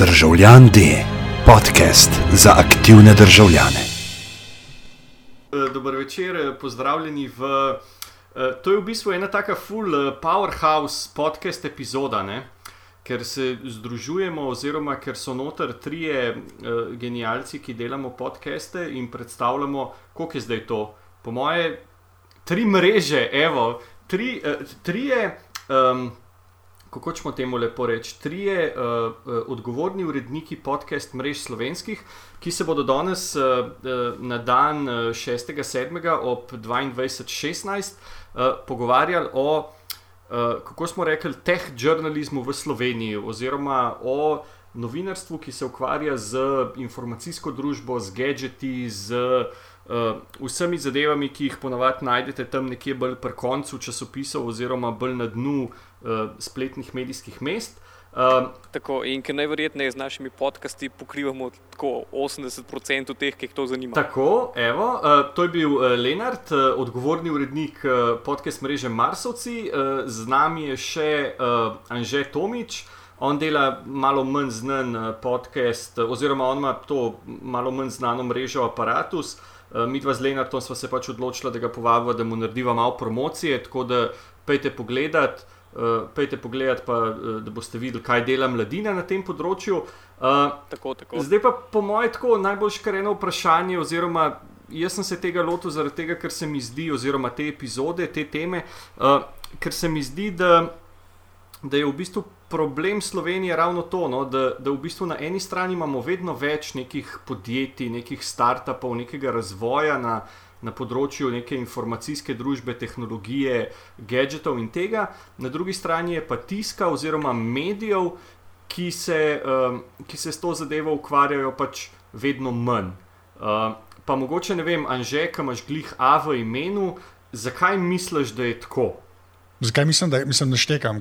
Državljan D, podcast za aktivne državljane. Dober večer, pozdravljeni v. To je v bistvu ena taka full powerhouse podcast epizoda, ne? ker se združujemo, oziroma ker so noter trije genijalci, ki delamo podcaste in predstavljamo, koliko je zdaj to. Po moje, tri mreže, evo, tri, trije. Um, kako ćemo temu lepo reči, trije uh, odgovorni uredniki podcast mrež slovenskih, ki se bodo danes uh, na dan 6.7. ob 22.16 uh, pogovarjali o, uh, kako smo rekli, teh žurnalizmu v Sloveniji, oziroma o novinarstvu, ki se ukvarja z informacijsko družbo, z gadgeti, z uh, vsemi zadevami, ki jih ponavadi najdete tam nekje bolj pri koncu časopisov, oziroma bolj na dnu uh, spletnih medijskih mest. Uh, tako, in ker najverjetneje z našimi podcasti pokrivamo tako 80% teh, ki jih to zanima. Tako, evo, uh, to je bil uh, Lenart, uh, odgovorni urednik uh, podcast mreže Marsovci, uh, z nami je še uh, Anže Tomič. On dela malo manj znan podcast, oziroma on ima to malo manj znano mrežo Apparatus. Mi dva z Lenartom smo se pač odločili, da ga povabimo, da mu narediva malo promocije, tako da pejte pogledat. Uh, pejte pogledat, pa, uh, da boste videli, kaj dela mladina na tem področju. Uh, tako, tako. Zdaj pa, po mojem, tako najbolj škareno vprašanje, oziroma jaz sem se tega lotil zaradi tega, ker se mi zdi, oziroma te epizode, te teme, uh, ker se mi zdi, da, da je v bistvu problem Slovenije ravno to, no, da, da v bistvu na eni strani imamo vedno več nekih podjetij, nekih startupov, nekega razvoja na na področju neke informacijske družbe, tehnologije, gadgetov in tega, na drugi strani je pa tiska oziroma medijev, ki se, um, ki se s to zadevo ukvarjajo pač vedno manj. Uh, pa mogoče ne vem, Anže, ki imaš glih A v imenu, zakaj misliš, da je tako? Zakaj mislim, da mislim, štekam?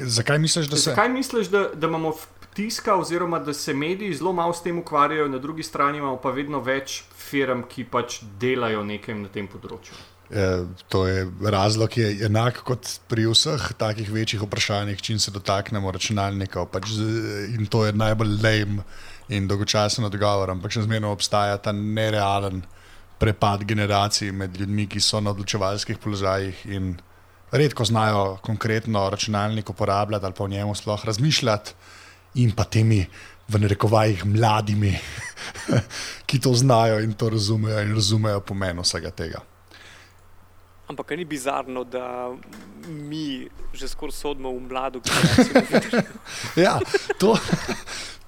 Zakaj misliš, da se. Zakaj misliš, da, da imamo tiska, oziroma da se mediji zelo malo s tem ukvarjajo, na drugi strani imamo pa vedno več firm, ki pač delajo nekaj na tem področju. E, to je razlog, ki je enak kot pri vseh takih večjih vprašanjih, če se dotaknemo računalnikov. Pač in to je najbolj lejem in dolgočasen odgovor, ampak še zmerno obstaja ta nerealen prepad generacij med ljudmi, ki so na odločevalskih položajih in redko znajo konkretno računalnik uporabljati ali pa o njemu sploh razmišljati in pa temi, v narekovajih, mladimi, ki to znajo in to razumejo in razumejo pomen vsega tega. Ampak ni bizarno, da mi že skoraj sodimo v mlado generacijo. ja, to,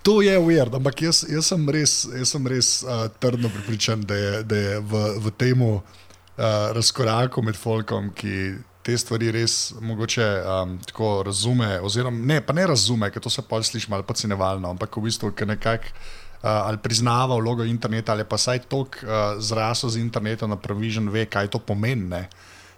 to je uverd, ampak jaz, jaz sem res, jaz sem res uh, trdno pripričan, da je, da je v, v tem uh, razkoraku med folkom, ki te stvari res mogoče um, tako razume, oziroma ne, pa ne razume, ker to se pa sliši malo podcenevalno, ampak v bistvu nekako. Uh, ali priznava vlogo interneta, ali pa saj tok uh, zrasel z internetom na pravižen, ve, kaj to pomeni.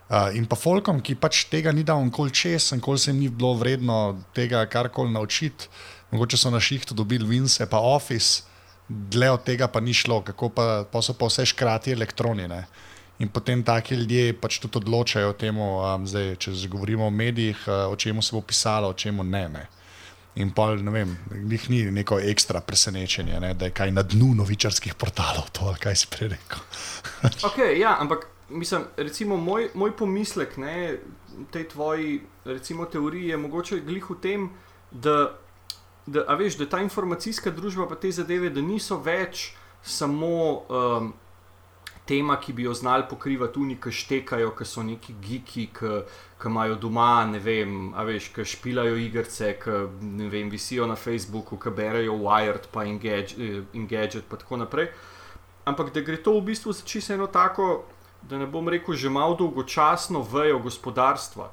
Uh, in pa folkom, ki pač tega ni dal nikoli čez, nikoli se jim ni bilo vredno tega karkoli naučiti, mogoče so na šihtu dobili Vince, pa Office, dlje od tega pa ni šlo, kako pa, pa so pa vse škrati elektronine. Uh, In potem taki ljudje pač tudi odločajo o tem, um, če že govorimo o medijih, uh, o čem se bo pisalo, o čem ne. ne. In pa ne vem, njih ni neko ekstra presenečenje, ne, da je kaj na dnu novičarskih portalov, to kaj si prej rekel. okay, ja, ampak mislim, recimo moj, moj pomislek ne, tej tvoji recimo, teoriji je mogoče glih v tem, da, da, veš, da ta informacijska družba pa te zadeve, da niso več samo. Um, tema, ki bi jo znali pokrivati, oni, ki štekajo, ki so neki geeki, ki imajo doma, ne vem, a veš, ki špijajo igrice, ki vem, visijo na Facebooku, ki berejo Wired, pa Engadget, pa tako naprej. Ampak da gre to v bistvu za čisto eno tako, da ne bom rekel, že malo dolgočasno vejo gospodarstva.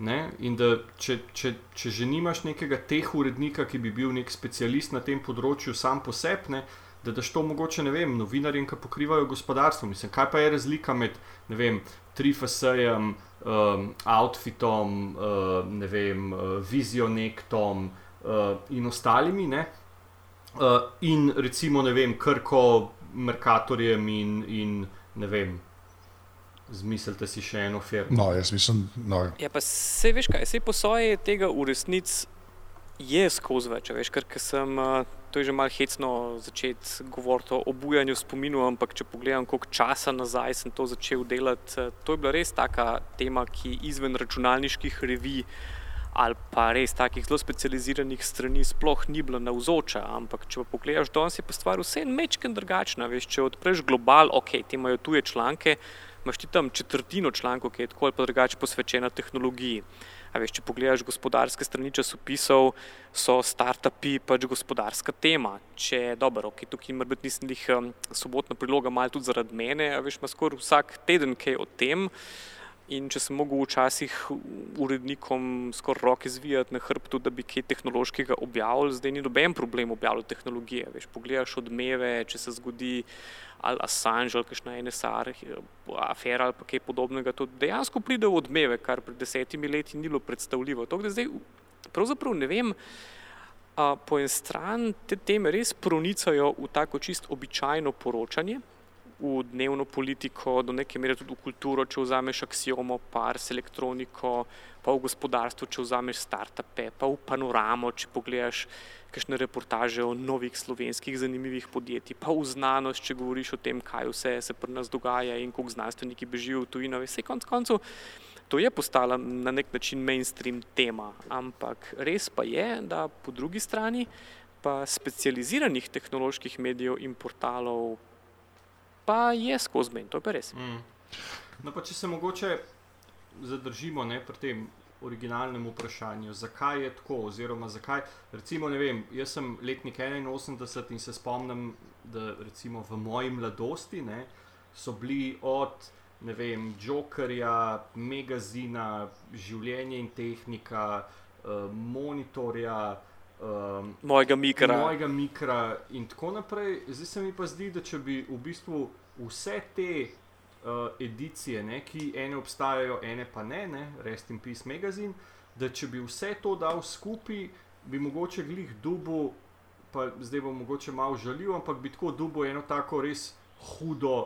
Ne? In da če, če, če že nimaš nekega teh urednika, ki bi bil nek specialist na tem področju, sam posebne, da daš to mogoče, ne vem, novinarjem, ki pokrivajo gospodarstvo. Mislim, kaj pa je razlika med, vem, Trifasem, um, Outfitom, uh, ne vem, uh, Vizionektom uh, in ostalimi, ne? Uh, in recimo, ne vem, Krko, Merkatorjem in, in ne vem. Zmislite si še eno firmo. No, jaz mislim, da. No. Ja, pa se veš kaj, se po svoje tega v resnici je skozi več, veš, ker ker sem, uh, to je že malo hecno začeti govoriti o obujanju spominu, ampak če pogledam, koliko časa nazaj sem to začel delati, uh, to je bila res taka tema, ki izven računalniških revij ali pa res takih zelo specializiranih strani sploh ni bila navzoča. Ampak če pa pogledaš, danes je pa stvar vse mečken drugačna. Veš, če odpreš global, ok, ti imajo tuje članke, imaš ti tam četrtino člankov, ki je tako ali pa drugače posvečena tehnologiji. A veš, če pogledaš gospodarske strani časopisov, so startupi pač gospodarska tema. Če dobro, ok, tukaj ima biti nisem jih um, sobotna priloga, malo tudi zaradi mene, a veš, ima skoraj vsak teden kaj o tem. In če sem mogel včasih urednikom skoraj roke zvijati na hrbtu, da bi kaj tehnološkega objavili, zdaj ni noben problem objavljati tehnologije. Veš, pogledaš odmeve, če se zgodi ali Assange ali kakšna NSR afera ali kaj podobnega, to dejansko pride v odmeve, kar pred desetimi leti ni bilo predstavljivo. To, zdaj, pravzaprav ne vem, po en stran te teme res pronicajo v tako čist običajno poročanje, v dnevno politiko, do neke mere tudi v kulturo, če vzameš aksiomo, pars, elektroniko, pa v gospodarstvo, če vzameš startupe, pa v panoramo, če pogledaš kakšne reportaže o novih slovenskih zanimivih podjetij, pa v znanost, če govoriš o tem, kaj vse se pri nas dogaja in koliko znanstveniki bežijo v tujino. Vse konc koncev, to je postala na nek način mainstream tema, ampak res pa je, da po drugi strani pa specializiranih tehnoloških medijev in portalov pa je skozi meni, to je pa res. Mm. No, pa če se mogoče zadržimo ne, pri tem originalnem vprašanju, zakaj je tako, oziroma zakaj. Recimo, vem, jaz sem letnik 81 in se spomnim, da recimo v moji mladosti ne, so bili od ne vem, Jokerja, Megazina, Življenje in tehnika, uh, Monitorja. Um, mojega mikra. Mojega mikra in tako naprej. Zdaj se mi pa zdi, da če bi v bistvu vse te uh, edicije, ne, ki ene obstajajo, ene pa ne, ne, Rest in Peace magazine, da če bi vse to dal skupaj, bi mogoče glih dubu, pa zdaj bom mogoče malo žalil, ampak bi tako dubu eno tako res hudo,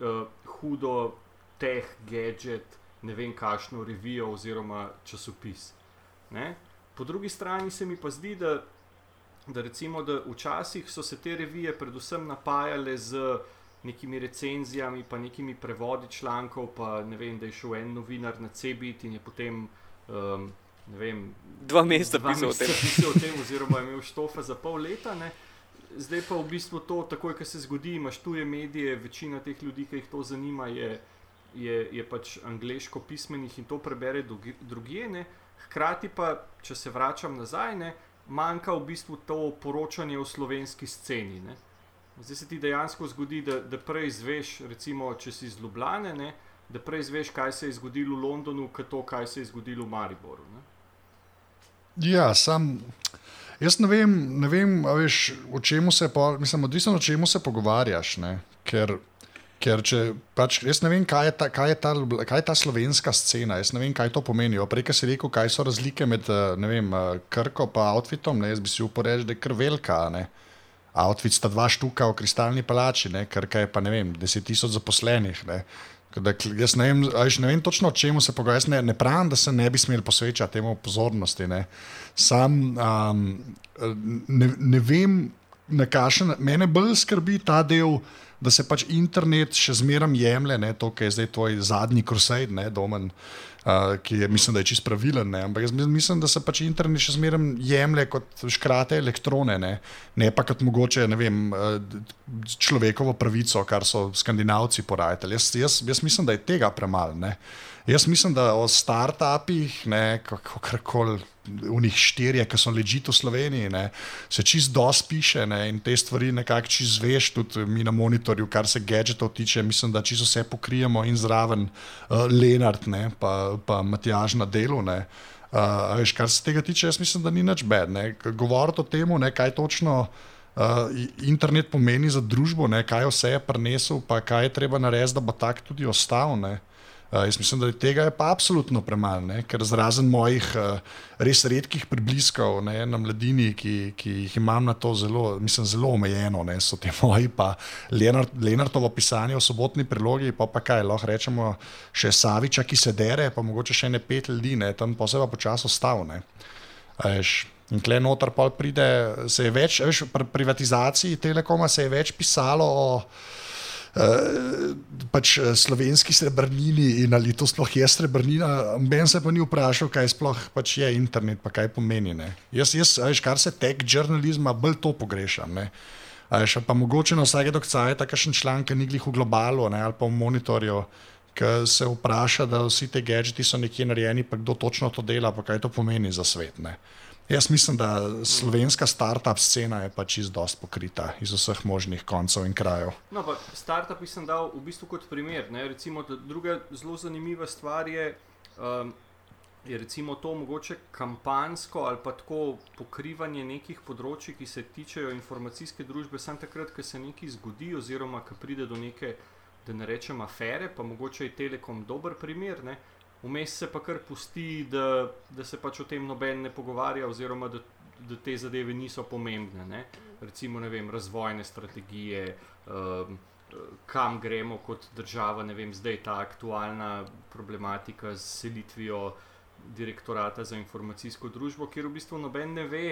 uh, hudo teh gadget, ne vem, kakšno revijo oziroma časopis. Ne. Po drugi strani se mi pa zdi, da, da, recimo, da včasih so se te revije predvsem napajale z nekimi recenzijami, pa nekimi prevodi člankov, pa ne vem, da je šel en novinar na CBIT in je potem. Um, Vem, dva meseca pisal o tem, oziroma je imel štofa za pol leta. Ne. Zdaj pa v bistvu to, takoj, ko se zgodi, imaš tuje medije, večina teh ljudi, ki jih to zanima, je, je, je pač angliško pismenih in to prebere drugje. Ne. Hkrati pa, če se vračam nazaj, ne, manjka v bistvu to poročanje o slovenski sceni. Ne. Zdaj se ti dejansko zgodi, da, da prej izveš, recimo, če si iz Ljubljana, ne, da prej izveš, kaj se je zgodilo v Londonu, kot to, kaj se je zgodilo v Mariboru. Ne. Ja, sam. Jaz ne vem, ne vem veš, o čem se, po, mislim, odvisno od čemu se pogovarjaš. Ne? Ker, ker če, pač, jaz ne vem, kaj je, ta, kaj, je ta, kaj je ta slovenska scena, jaz ne vem, kaj to pomeni. Prej si rekel, kaj so razlike med vem, Krko in outfitom, ne? jaz bi si uporečil, da je kar velika. Ne? Outfit sta dva štuka v kristalni palači, kar je pa ne vem, deset tisoč zaposlenih. Ne. Da, jaz ne vem, ne vem točno, o čem se pogovarjam. Ne, ne pravim, da se ne bi smeli posvečati temu pozornosti. Ne. Sam um, ne, ne vem, na kakšen način. Mene bolj skrbi ta del, da se pač internet še zmeraj jemlje, ne, to, kar je zdaj tvoj zadnji crusade, ne, domen. Uh, ki je, mislim, da je čist pravilen. Ne? Ampak jaz mislim, da se pač internet še zmeraj jemlje kot škrate elektrone, ne, ne pa kot mogoče vem, človekovo pravico, kar so skandinavci porajali. Jaz, jaz, jaz mislim, da je tega premalo. Jaz mislim, da o startupih, kako koli, v njih štirje, ki so ležite v Sloveniji, ne, se čist dosti piše ne, in te stvari nekako čist zveš, tudi mi na monitorju, kar se gadgetov tiče. Mislim, da čisto vse pokrijemo in zraven uh, Lenart, ne, pa, pa Matjaž na delu. Ne. Uh, veš, kar se tega tiče, jaz mislim, da ni nič bed. Govoriti o tem, kaj točno. Uh, internet pomeni za družbo, ne, kaj vse je prinesel, pa kaj je treba narediti, da bo tak tudi ostal. Uh, jaz mislim, da tega je pa absolutno premalo, ker razen mojih uh, res redkih približkov ne, na mladini, ki, ki jih imam na to zelo, mislim, zelo omejeno, ne, so ti moji, pa Lenart, Lenartovo pisanje o sobotni prilogi, pa, pa kaj lahko rečemo, še Saviča, ki se dere, pa mogoče še ne pet ljudi, ne, tam pa se pa počasi ostavne. In klej noter pol pride, se je več, veš, pri privatizaciji Telekoma se je več pisalo o uh, pač slovenski srebrnini in ali to sploh je srebrnina. Ben se pa ni vprašal, kaj sploh pač je internet, pa kaj pomeni. Ne. Jaz, jaz veš, kar se tek žurnalizma, bolj to pogrešam. Ne. Veš, pa mogoče na vsake dokcaje, takšen članek ni glih v globalu ne, ali pa v monitorju. Ki se vpraša, da vsi ti gadgeti so nekje narejeni, pa kdo točno to dela, pa kaj to pomeni za svet. Ne. Jaz mislim, da slovenska start-up scena je pač izdost pokrita iz vseh možnih koncev in krajev. No, pa start-up sem dal v bistvu kot primer. Recimo, druga zelo zanimiva stvar je, um, je recimo to mogoče kampansko ali pa tako pokrivanje nekih področji, ki se tičejo informacijske družbe, samo takrat, ko se nekaj zgodi, oziroma ko pride do neke, da ne rečem, afere, pa mogoče je Telekom dober primer. Ne? Vmes se pa kar pusti, da, da se pač o tem noben ne pogovarja, oziroma da, da te zadeve niso pomembne. Ne? Recimo, ne vem, razvojne strategije, um, kam gremo kot država, ne vem, zdaj ta aktualna problematika z selitvijo direktorata za informacijsko družbo, kjer v bistvu noben ne ve,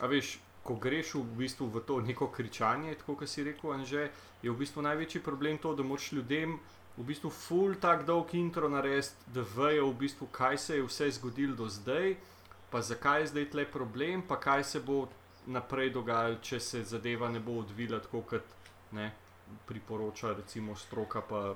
a veš. Ko greš v, bistvu v to neko kričanje, tako kot si rekel, Anže, je v bistvu največji problem to, da moraš ljudem v bistvu full tak dolg intro narediti, da vejo v bistvu, kaj se je vse zgodilo do zdaj, pa zakaj je zdaj tle problem, pa kaj se bo naprej dogajalo, če se zadeva ne bo odvila tako, kot ne, priporoča recimo stroka pa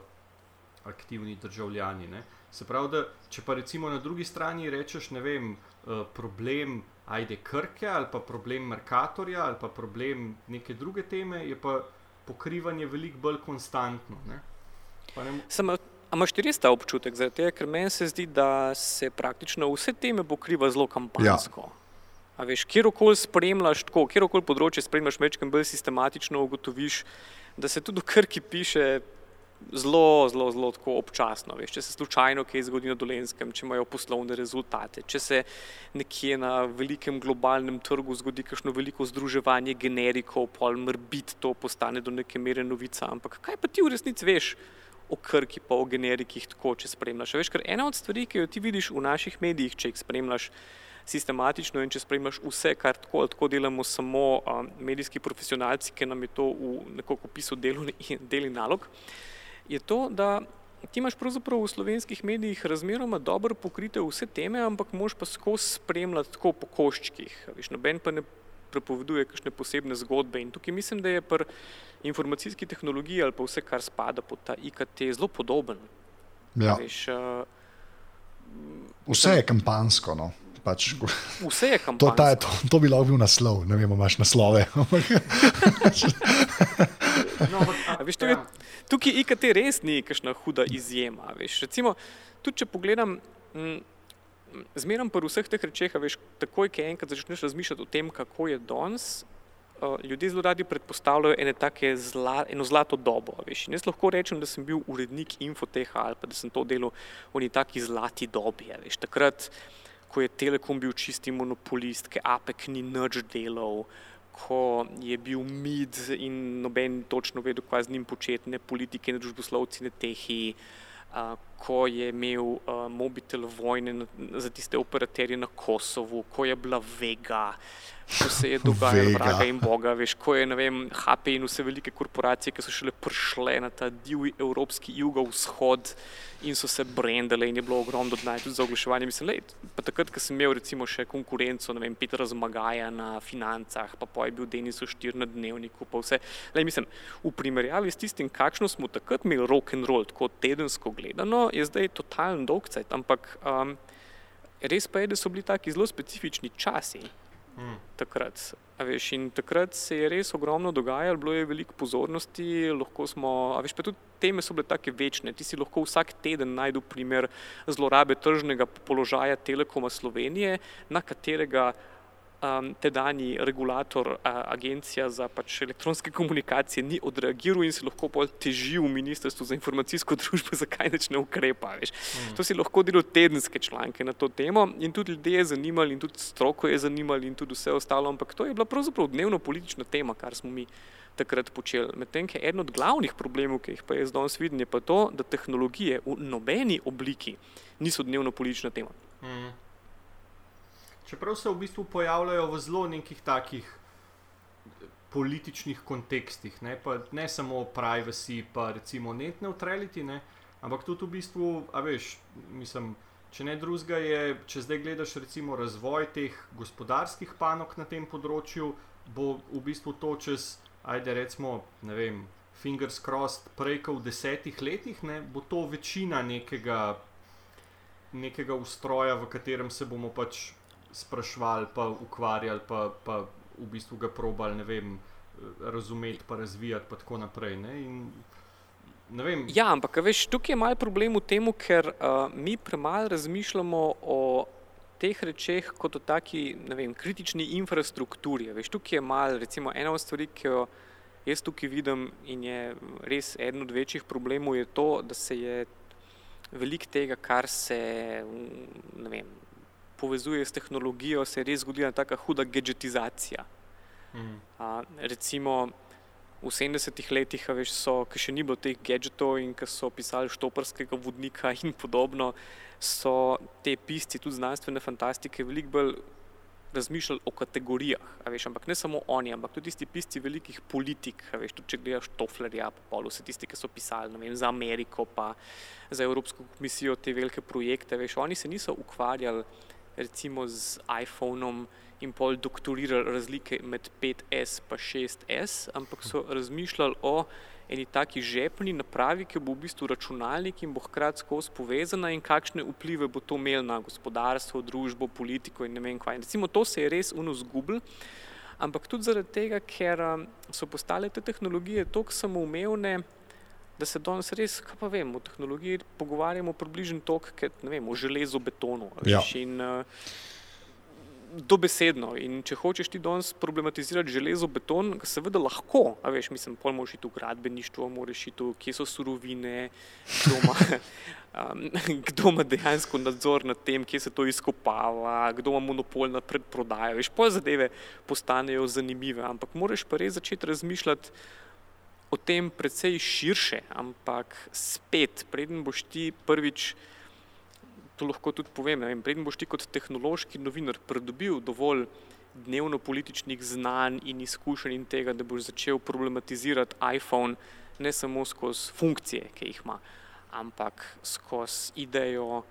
aktivni državljani. Ne. Se pravi, da če pa recimo na drugi strani rečeš, ne vem, uh, problem ajde krke ali pa problem Merkatorja ali pa problem neke druge teme, je pa pokrivanje veliko bolj konstantno. Ne. Sem, imaš ti res ta občutek, tega, ker meni se zdi, da se praktično vse teme pokriva zelo kampanjsko. Ja. Veš, kjerkoli spremljaš, tako, kjerkoli področje spremljaš, večkrat bolj sistematično ugotoviš, da se tudi v krki piše zelo, zelo, zelo občasno. Veš, če se slučajno kaj zgodi na dolenskem, če imajo poslovne rezultate, če se nekje na velikem globalnem trgu zgodi kakšno veliko združevanje generikov, pol mrbit to postane do neke mere novica. Ampak kaj pa ti v resnici veš? O krki, pa o generikih, tako če spremljaš. Veš, ker ena od stvari, ki jo ti vidiš v naših medijih, če jih spremljaš sistematično in če spremljaš vse, kar tako ali tako delamo, samo um, medijski profesionalci, ki nam je to v nekoliko opisu deli nalog, je to, da. Ti imaš pravzaprav v slovenskih medijih razmeroma dobro pokrite vse teme, ampak moš pa skozi spremljati tako po koščkih. Veš, noben pa ne prepoveduje kakšne posebne zgodbe. In tukaj mislim, da je pri informacijski tehnologiji ali pa vse, kar spada pod ta IKT, zelo podoben. Ja. Veš, uh, vse je kampansko. No. Pač, vse je kampansko. To, to, to bi lahko bil naslov, ne vem, imaš naslove. no, a, veš, tukaj, tukaj IKT res ni kakšna huda izjema. Veš, recimo, tudi če pogledam. M, zmeraj pri vseh teh rečeh, veš, takoj, ko enkrat začneš razmišljati o tem, kako je danes, uh, ljudje zelo radi predpostavljajo zla, eno zlato dobo. Veš. Jaz lahko rečem, da sem bil urednik Infoteha ali pa da sem to delal v neki taki zlati dobi. Veš. Takrat, ko je Telekom bil čisti monopolist, ki APEC ni nič delal. Ko je bil mid in noben točno vedel, kaj z njim početi, ne politike, ne družboslovci, ne tehi. Uh, ko je imel uh, mobitel vojne za tiste operaterje na Kosovu, ko je bila Vega, ko se je dogajalo vraga in boga, veš, ko je vem, HP in vse velike korporacije, ki so šele prišle na ta divji evropski jugovzhod in so se brendale in je bilo ogromno dodaj tudi za oglaševanje. Mislim, lej, pa takrat, ko sem imel recimo še konkurenco, ne vem, Petra Zmagaja na financah, pa pa je bil Denis Oštir na dnevniku, pa vse. Lej, mislim, v primerjavi s tistim, kakšno smo takrat imeli rock and roll, tako tedensko gledano, je zdaj totalen dolgcajt, ampak um, res pa je, da so bili taki zelo specifični časi. Hmm. Takrat. Veš, takrat se je res ogromno dogajalo, bilo je veliko pozornosti, lahko smo, veš, pa tudi teme so bile tako večne. Ti si lahko vsak teden najdel primer zlorabe tržnega položaja Telekoma Slovenije, na katerega um, tedajni regulator, uh, agencija za pač elektronske komunikacije, ni odreagiral in se lahko bolj teži v Ministrstvu za informacijsko družbo, zakaj neč ne ukrepa. Mm. To si lahko delo tedenske članke na to temo in tudi ljudi je zanimalo, in tudi stroko je zanimalo, in tudi vse ostalo. Ampak to je bila pravzaprav dnevno politična tema, kar smo mi. Takrat počeli. Medtem, ker eden od glavnih problemov, ki jih pa jaz danes vidim, je pa to, da tehnologije v nobeni obliki niso dnevno politična tema. Mm. Čeprav se v bistvu pojavljajo v zelo nekih takih političnih kontekstih, ne, pa ne samo privacy, pa recimo net neutrality, ne, ampak tudi v bistvu, a veš, mislim. Če ne drugega, je, če zdaj gledaš recimo razvoj teh gospodarskih panog na tem področju, bo v bistvu to čez, ajde recimo, ne vem, fingers crossed, prej kot v desetih letih, ne, bo to večina nekega, nekega ustroja, v katerem se bomo pač sprašvali, pa ukvarjali, pa, pa v bistvu ga probali, ne vem, razumeti, pa razvijati, pa tako naprej. Ne, in, Ja, ampak veš, tukaj je malo problem v tem, ker uh, mi premalo razmišljamo o teh rečeh kot o taki vem, kritični infrastrukturi. Veš, tukaj je malo, recimo, ena od stvari, ki jo jaz tukaj vidim in je res eden od večjih problemov, je to, da se je velik tega, kar se vem, povezuje s tehnologijo, se je res zgodila taka huda gadgetizacija. Mm. Uh, recimo, v 70-ih letih, veš, so, ki še ni bilo teh gadgetov in ki so pisali štoparskega vodnika in podobno, so te pisci, tudi znanstvene fantastike, veliko bolj razmišljali o kategorijah. Veš, ampak ne samo oni, ampak tudi tisti pisci velikih politik. Veš, tudi če gledaš Toflerja, pa vse tisti, ki so pisali vem, za Ameriko, pa za Evropsko komisijo te velike projekte. Veš, oni se niso ukvarjali recimo z iPhonom in pol doktorirali razlike med 5S in 6S, ampak so razmišljali o eni taki žepni napravi, ki bo v bistvu računalnik in bo hkrati skozi povezana in kakšne vplive bo to imelo na gospodarstvo, družbo, politiko in ne vem kaj. Recimo to se je res uno zgubil. Ampak tudi zaradi tega, ker um, so postale te tehnologije tako samoumevne, da se danes res, kaj pa vem, o tehnologiji pogovarjamo približno toliko, kot o železu, betonu. Ja. In, uh, dobesedno. In če hočeš ti danes problematizirati železo, beton, seveda lahko, a veš, mislim, pol moraš iti v gradbeništvo, moraš iti, kje so surovine, kdo ima, um, kdo ima dejansko nadzor nad tem, kje se to izkopava, kdo ima monopol nad predprodajo. Veš, pol zadeve postanejo zanimive, ampak moraš pa res začeti razmišljati. O tem precej širše, ampak spet, preden boš ti prvič to lahko tudi povem. Preden boš ti kot tehnološki novinar pridobil dovolj dnevno političnih znanj in izkušenj in tega, da boš začel problematizirati iPhone ne samo skozi funkcije, ki jih ima, ampak skozi idejo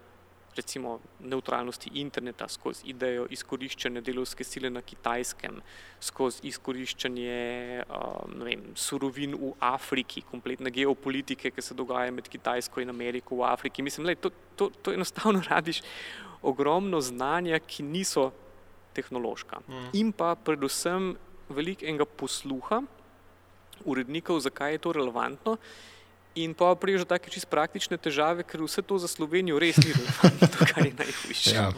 recimo neutralnosti interneta, skozi idejo izkoriščanja delovske sile na kitajskem, skozi izkoriščanje um, vem, surovin v Afriki, kompletne geopolitike, ki se dogaja med Kitajsko in Ameriko v Afriki. Mislim, da to, to, to enostavno rabiš ogromno znanja, ki niso tehnološka. Mm. In pa predvsem veliko enega posluha urednikov, zakaj je to relevantno. In pa priješ do take čisto praktične težave, ker vse to za Slovenijo res ni relevantno, kar je najhujše. Ja.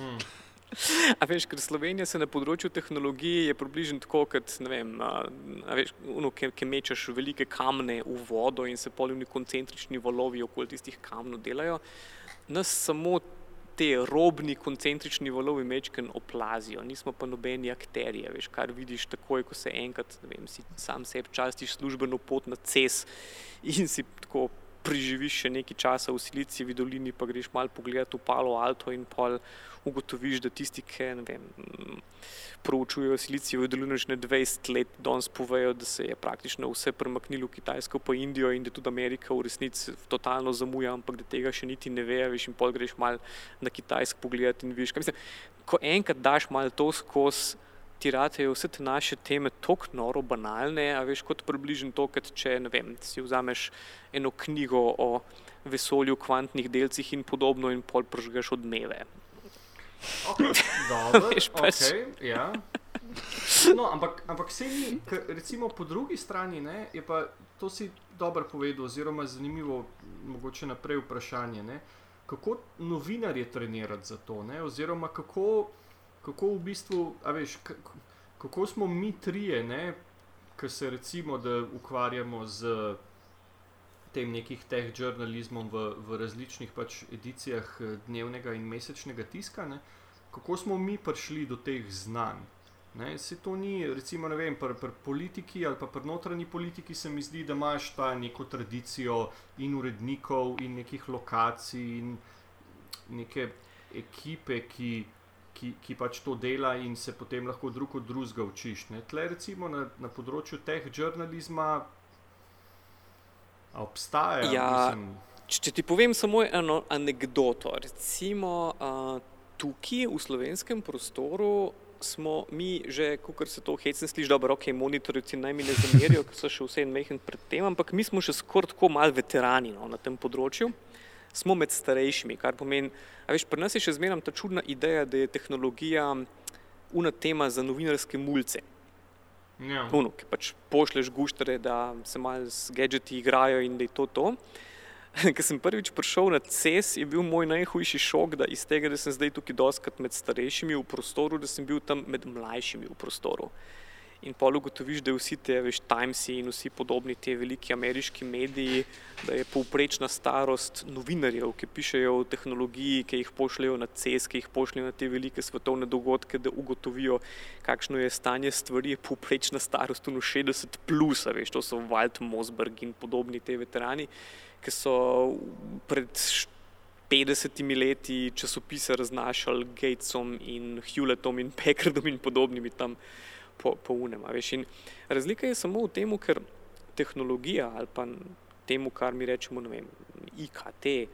A veš, ker Slovenija se na področju tehnologije je približno tako, kot vem, a veš, uno, ki, ki mečeš velike kamne v vodo in se polni koncentrični valovi okoli tistih kamnov delajo. Nas samo te robni koncentrični valovi mečken oplazijo, nismo pa nobeni akterji, veš, kar vidiš takoj, ko se enkrat, ne vem, si sam sebi častiš službeno pot na CES in si tako preživiš še nekaj časa v Silicijevi dolini, pa greš malo pogledat v Palo Alto in pol ugotoviš, da tisti, ki ne vem, proučujejo Silicijevo dolino že 20 let, danes povejo, da se je praktično vse premaknilo v Kitajsko pa Indijo in da tudi Amerika v resnici totalno zamuja, ampak da tega še niti ne ve, veš in pol greš malo na Kitajsko pogledat in vidiš, kaj mislim, ko enkrat daš malo to skozi ti ratejo vse te naše teme tako noro banalne, a veš kot približno to, kot če vem, si vzameš eno knjigo o vesolju, kvantnih delcih in podobno in pol pržgeš odmeve. Okay, dobro, pač. okay, ja. No, ampak, ampak se mi, recimo po drugi strani, ne, je pa to si dobro povedal, oziroma zanimivo, mogoče naprej vprašanje, ne, kako novinarje trenirati za to, ne, oziroma kako kako v bistvu, veš, kako smo mi trije, ki se recimo ukvarjamo z tem nekih teh žurnalizmom v, v različnih pač edicijah eh, dnevnega in mesečnega tiska, ne? kako smo mi prišli do teh znanj. Ne, se to ni, recimo, pri pr, pr politiki ali pa pri notranji politiki, se mi zdi, da imaš ta neko tradicijo in urednikov, in nekih lokacij, in neke ekipe, ki ki, ki pač to dela in se potem lahko drug od drugega učiš. Ne. Tle recimo na, na področju teh žurnalizma obstaja. Ja, mislim, Če, če ti povem samo eno anegdoto, recimo uh, tukaj v slovenskem prostoru smo mi že, kot se to hecne sliši, dobro, ok, monitorji naj mi ne zamerijo, ker so še vse en mehen pred tem, ampak mi smo še skoraj tako mal veterani no, na tem področju. Smo med starejšimi, kar pomeni, a veš, pri nas je še zmeraj ta čudna ideja, da je tehnologija una tema za novinarske mulce. Ja. Uno, ki pač pošleš guštere, da se malo z gadgeti igrajo in da je to to. Ker sem prvič prišel na CES, je bil moj najhujši šok, da iz tega, da sem zdaj tukaj doskrat med starejšimi v prostoru, da sem bil tam med mlajšimi v prostoru. In pol ugotoviš, da vsi te, veš, Timesi in vsi podobni te veliki ameriški mediji, da je povprečna starost novinarjev, ki pišejo o tehnologiji, ki jih pošljajo na CES, ki jih pošljajo na te velike svetovne dogodke, da ugotovijo, kakšno je stanje stvari, je povprečna starost v 60 plus, veš, to so Walt Mosberg in podobni te veterani, ki so pred 50 leti časopise raznašali Gatesom in Hewlettom in Packardom in podobnimi tam po, po unem. Veš, in razlika je samo v tem, ker tehnologija ali pa temu, kar mi rečemo, vem, IKT,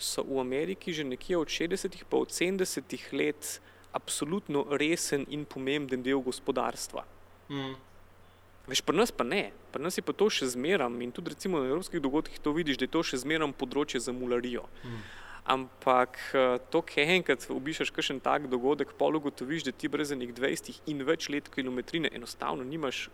so v Ameriki že nekje od 60-ih pa od 70-ih let absolutno resen in pomemben del gospodarstva. Mm. Veš, pri nas pa ne, pri nas je pa to še zmeram in tudi recimo na evropskih dogodkih to vidiš, da je to še zmeram področje za mularijo. Mm. Ampak eh, to, ki enkrat obiščeš kakšen tak dogodek, pol ugotoviš, da ti brez enih 20 in več let kilometrine enostavno nimaš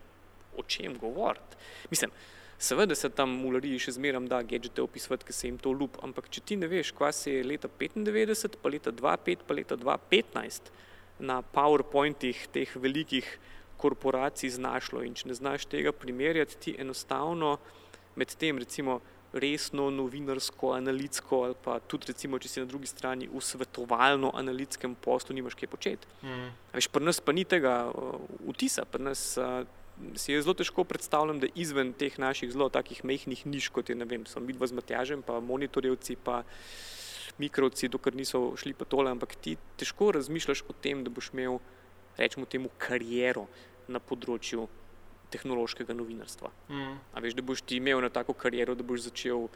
o čem govoriti. Mislim, seveda se tam mulariji še zmeram da gadžete opisovati, ker se jim to lup, ampak če ti ne veš, kva se je leta 95, pa leta 2005, pa leta 2015 na PowerPointih teh velikih korporacij znašlo in če ne znaš tega primerjati, ti enostavno med tem recimo resno novinarsko, analitsko ali pa tudi recimo, če si na drugi strani v svetovalno-analitskem poslu nimaš kaj početi. Mm. Veš, pri nas pa ni tega uh, vtisa, pri nas uh, si je zelo težko predstavljati, da izven teh naših zelo takih mehkih niš, kot je ne vem, so midva z Matjažem, pa monitorjevci, pa mikrovci, dokler niso šli pa tole, ampak ti težko razmišljaš o tem, da boš imel, rečemo temu, kariero na področju tehnološkega novinarstva. Mm. A veš, da boš ti imel na tako kariero, da boš začel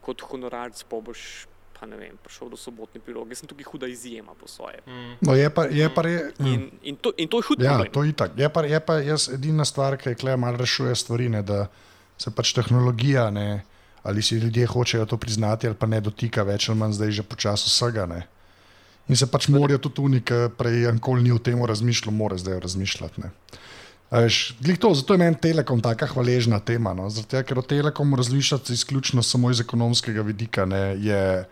kot honorarc, pa boš pa ne vem, prišel do sobotne priloge. Jaz sem tukaj huda izjema po svoje. Mm. No, je pa, je pa re, In, in, to, in to je hud ja, problem. to je itak. Je pa, je pa jaz edina stvar, ki je malo rešuje stvari, ne, da se pač tehnologija, ne, ali si ljudje hočejo to priznati, ali pa ne dotika več ali manj zdaj že počasi vsega. Ne. In se pač morajo tudi unike, prej nikoli ni o tem razmišljal, mora zdaj razmišljati. Ne. Glih to, zato je meni Telekom tako hvaležna tema. No? Zato, ker o Telekomu razmišljati izključno samo iz ekonomskega vidika ne, je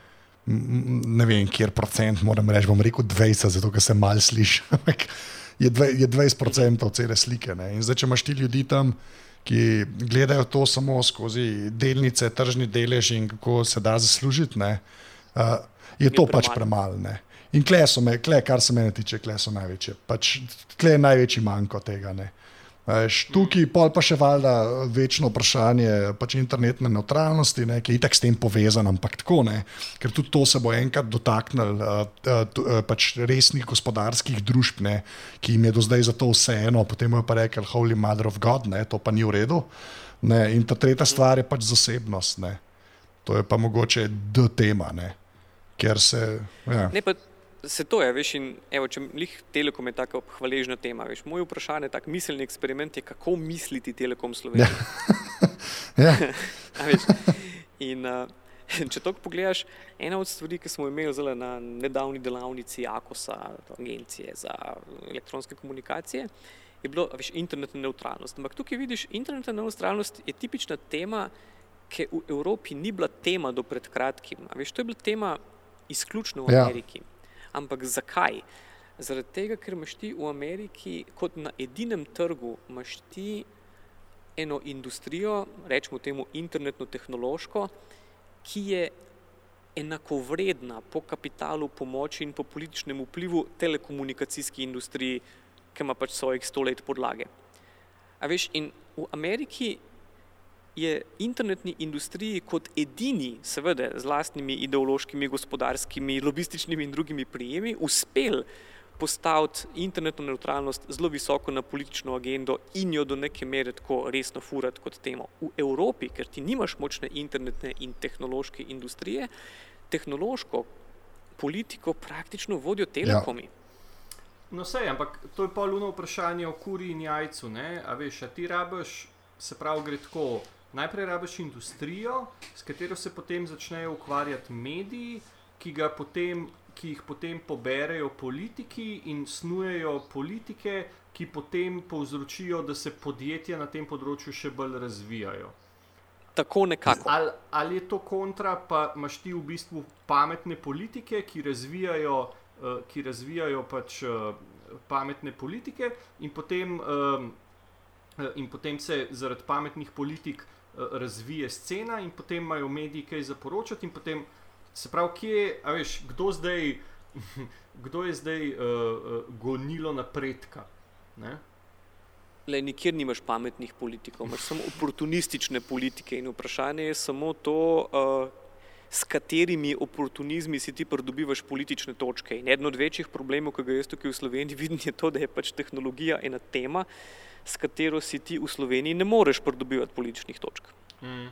ne vem, kjer procent, moram reči, bom rekel 20, zato ker se mal sliši. je, dve, je 20 procentov cele slike. Ne? In zdaj, če imaš ti ljudi tam, ki gledajo to samo skozi delnice, tržni delež in kako se da zaslužiti, ne, uh, je to pač premalo. ne. In kle so me, kle, kar se mene tiče, kle so največje. Pač, kle je največji manjko tega. Ne. Veš, tukaj pol pa še valjda večno vprašanje pač internetne neutralnosti, ne, ki je itak s tem povezan, ampak tako ne, ker tudi to se bo enkrat dotaknil uh, pač resnih gospodarskih družb, ne, ki jim je do zdaj za to vseeno, potem bojo pa rekli, holy mother of God, ne, to pa ni v redu. Ne, in ta tretja stvar je pač zasebnost. Ne. To je pa mogoče D tema, ne, ker se. Ja. Ne, pa se to je, veš, in evo, če lih Telekom je tako hvaležna tema, veš, moj vprašanje, tak miselni eksperiment je, kako misliti Telekom Slovenije. Ja. A veš, in uh, če to pogledaš, ena od stvari, ki smo imeli zelo na nedavni delavnici AKOS-a, agencije za elektronske komunikacije, je bilo veš, internetna neutralnost. Ampak tukaj vidiš, internetna neutralnost je tipična tema, ki v Evropi ni bila tema do pred kratkim. A veš, to je bila tema izključno v Ja. Ampak zakaj? Zaradi tega, ker imaš ti v Ameriki kot na edinem trgu, imaš ti eno industrijo, rečemo temu internetno-tehnološko, ki je enakovredna po kapitalu, po moči in po političnem vplivu telekomunikacijski industriji, ki ima pač svojih sto let podlage. A veš, in v Ameriki je internetni industriji kot edini, seveda z lastnimi ideološkimi, gospodarskimi, lobističnimi in drugimi prijemi, uspel postaviti internetno neutralnost zelo visoko na politično agendo in jo do neke mere tako resno furati kot temo. V Evropi, ker ti nimaš močne internetne in tehnološke industrije, tehnološko politiko praktično vodijo telekomi. Ja. No, vse, ampak to je pa luno vprašanje o kuri in jajcu. Ne? A veš, a ti rabiš, se pravi, gre tako. Najprej rabiš industrijo, s katero se potem začnejo ukvarjati mediji, ki, potem, ki jih potem poberejo politiki in snujejo politike, ki potem povzročijo, da se podjetja na tem področju še bolj razvijajo. Tako nekako. Ali, ali je to kontra, pa imaš ti v bistvu pametne politike, ki razvijajo, uh, ki razvijajo pač, uh, pametne politike, in potem, uh, in potem se zaradi pametnih politik razvije scena, in potem imajo mediji kaj za poročati. Potem, se pravi, kje, veš, kdo, zdaj, kdo je zdaj uh, gonilo napredka? Ne? Le, nikjer nimaš pametnih politikov, imaš samo oportunistične politike in vprašanje je samo to, uh, s katerimi oportunizmi si ti pridobivaš politične točke. In eden od večjih problemov, ki ga jaz tukaj v Sloveniji vidim, je to, da je pač tehnologija ena tema, s katero si ti v Sloveniji ne moreš pridobivati političnih točk. Mm.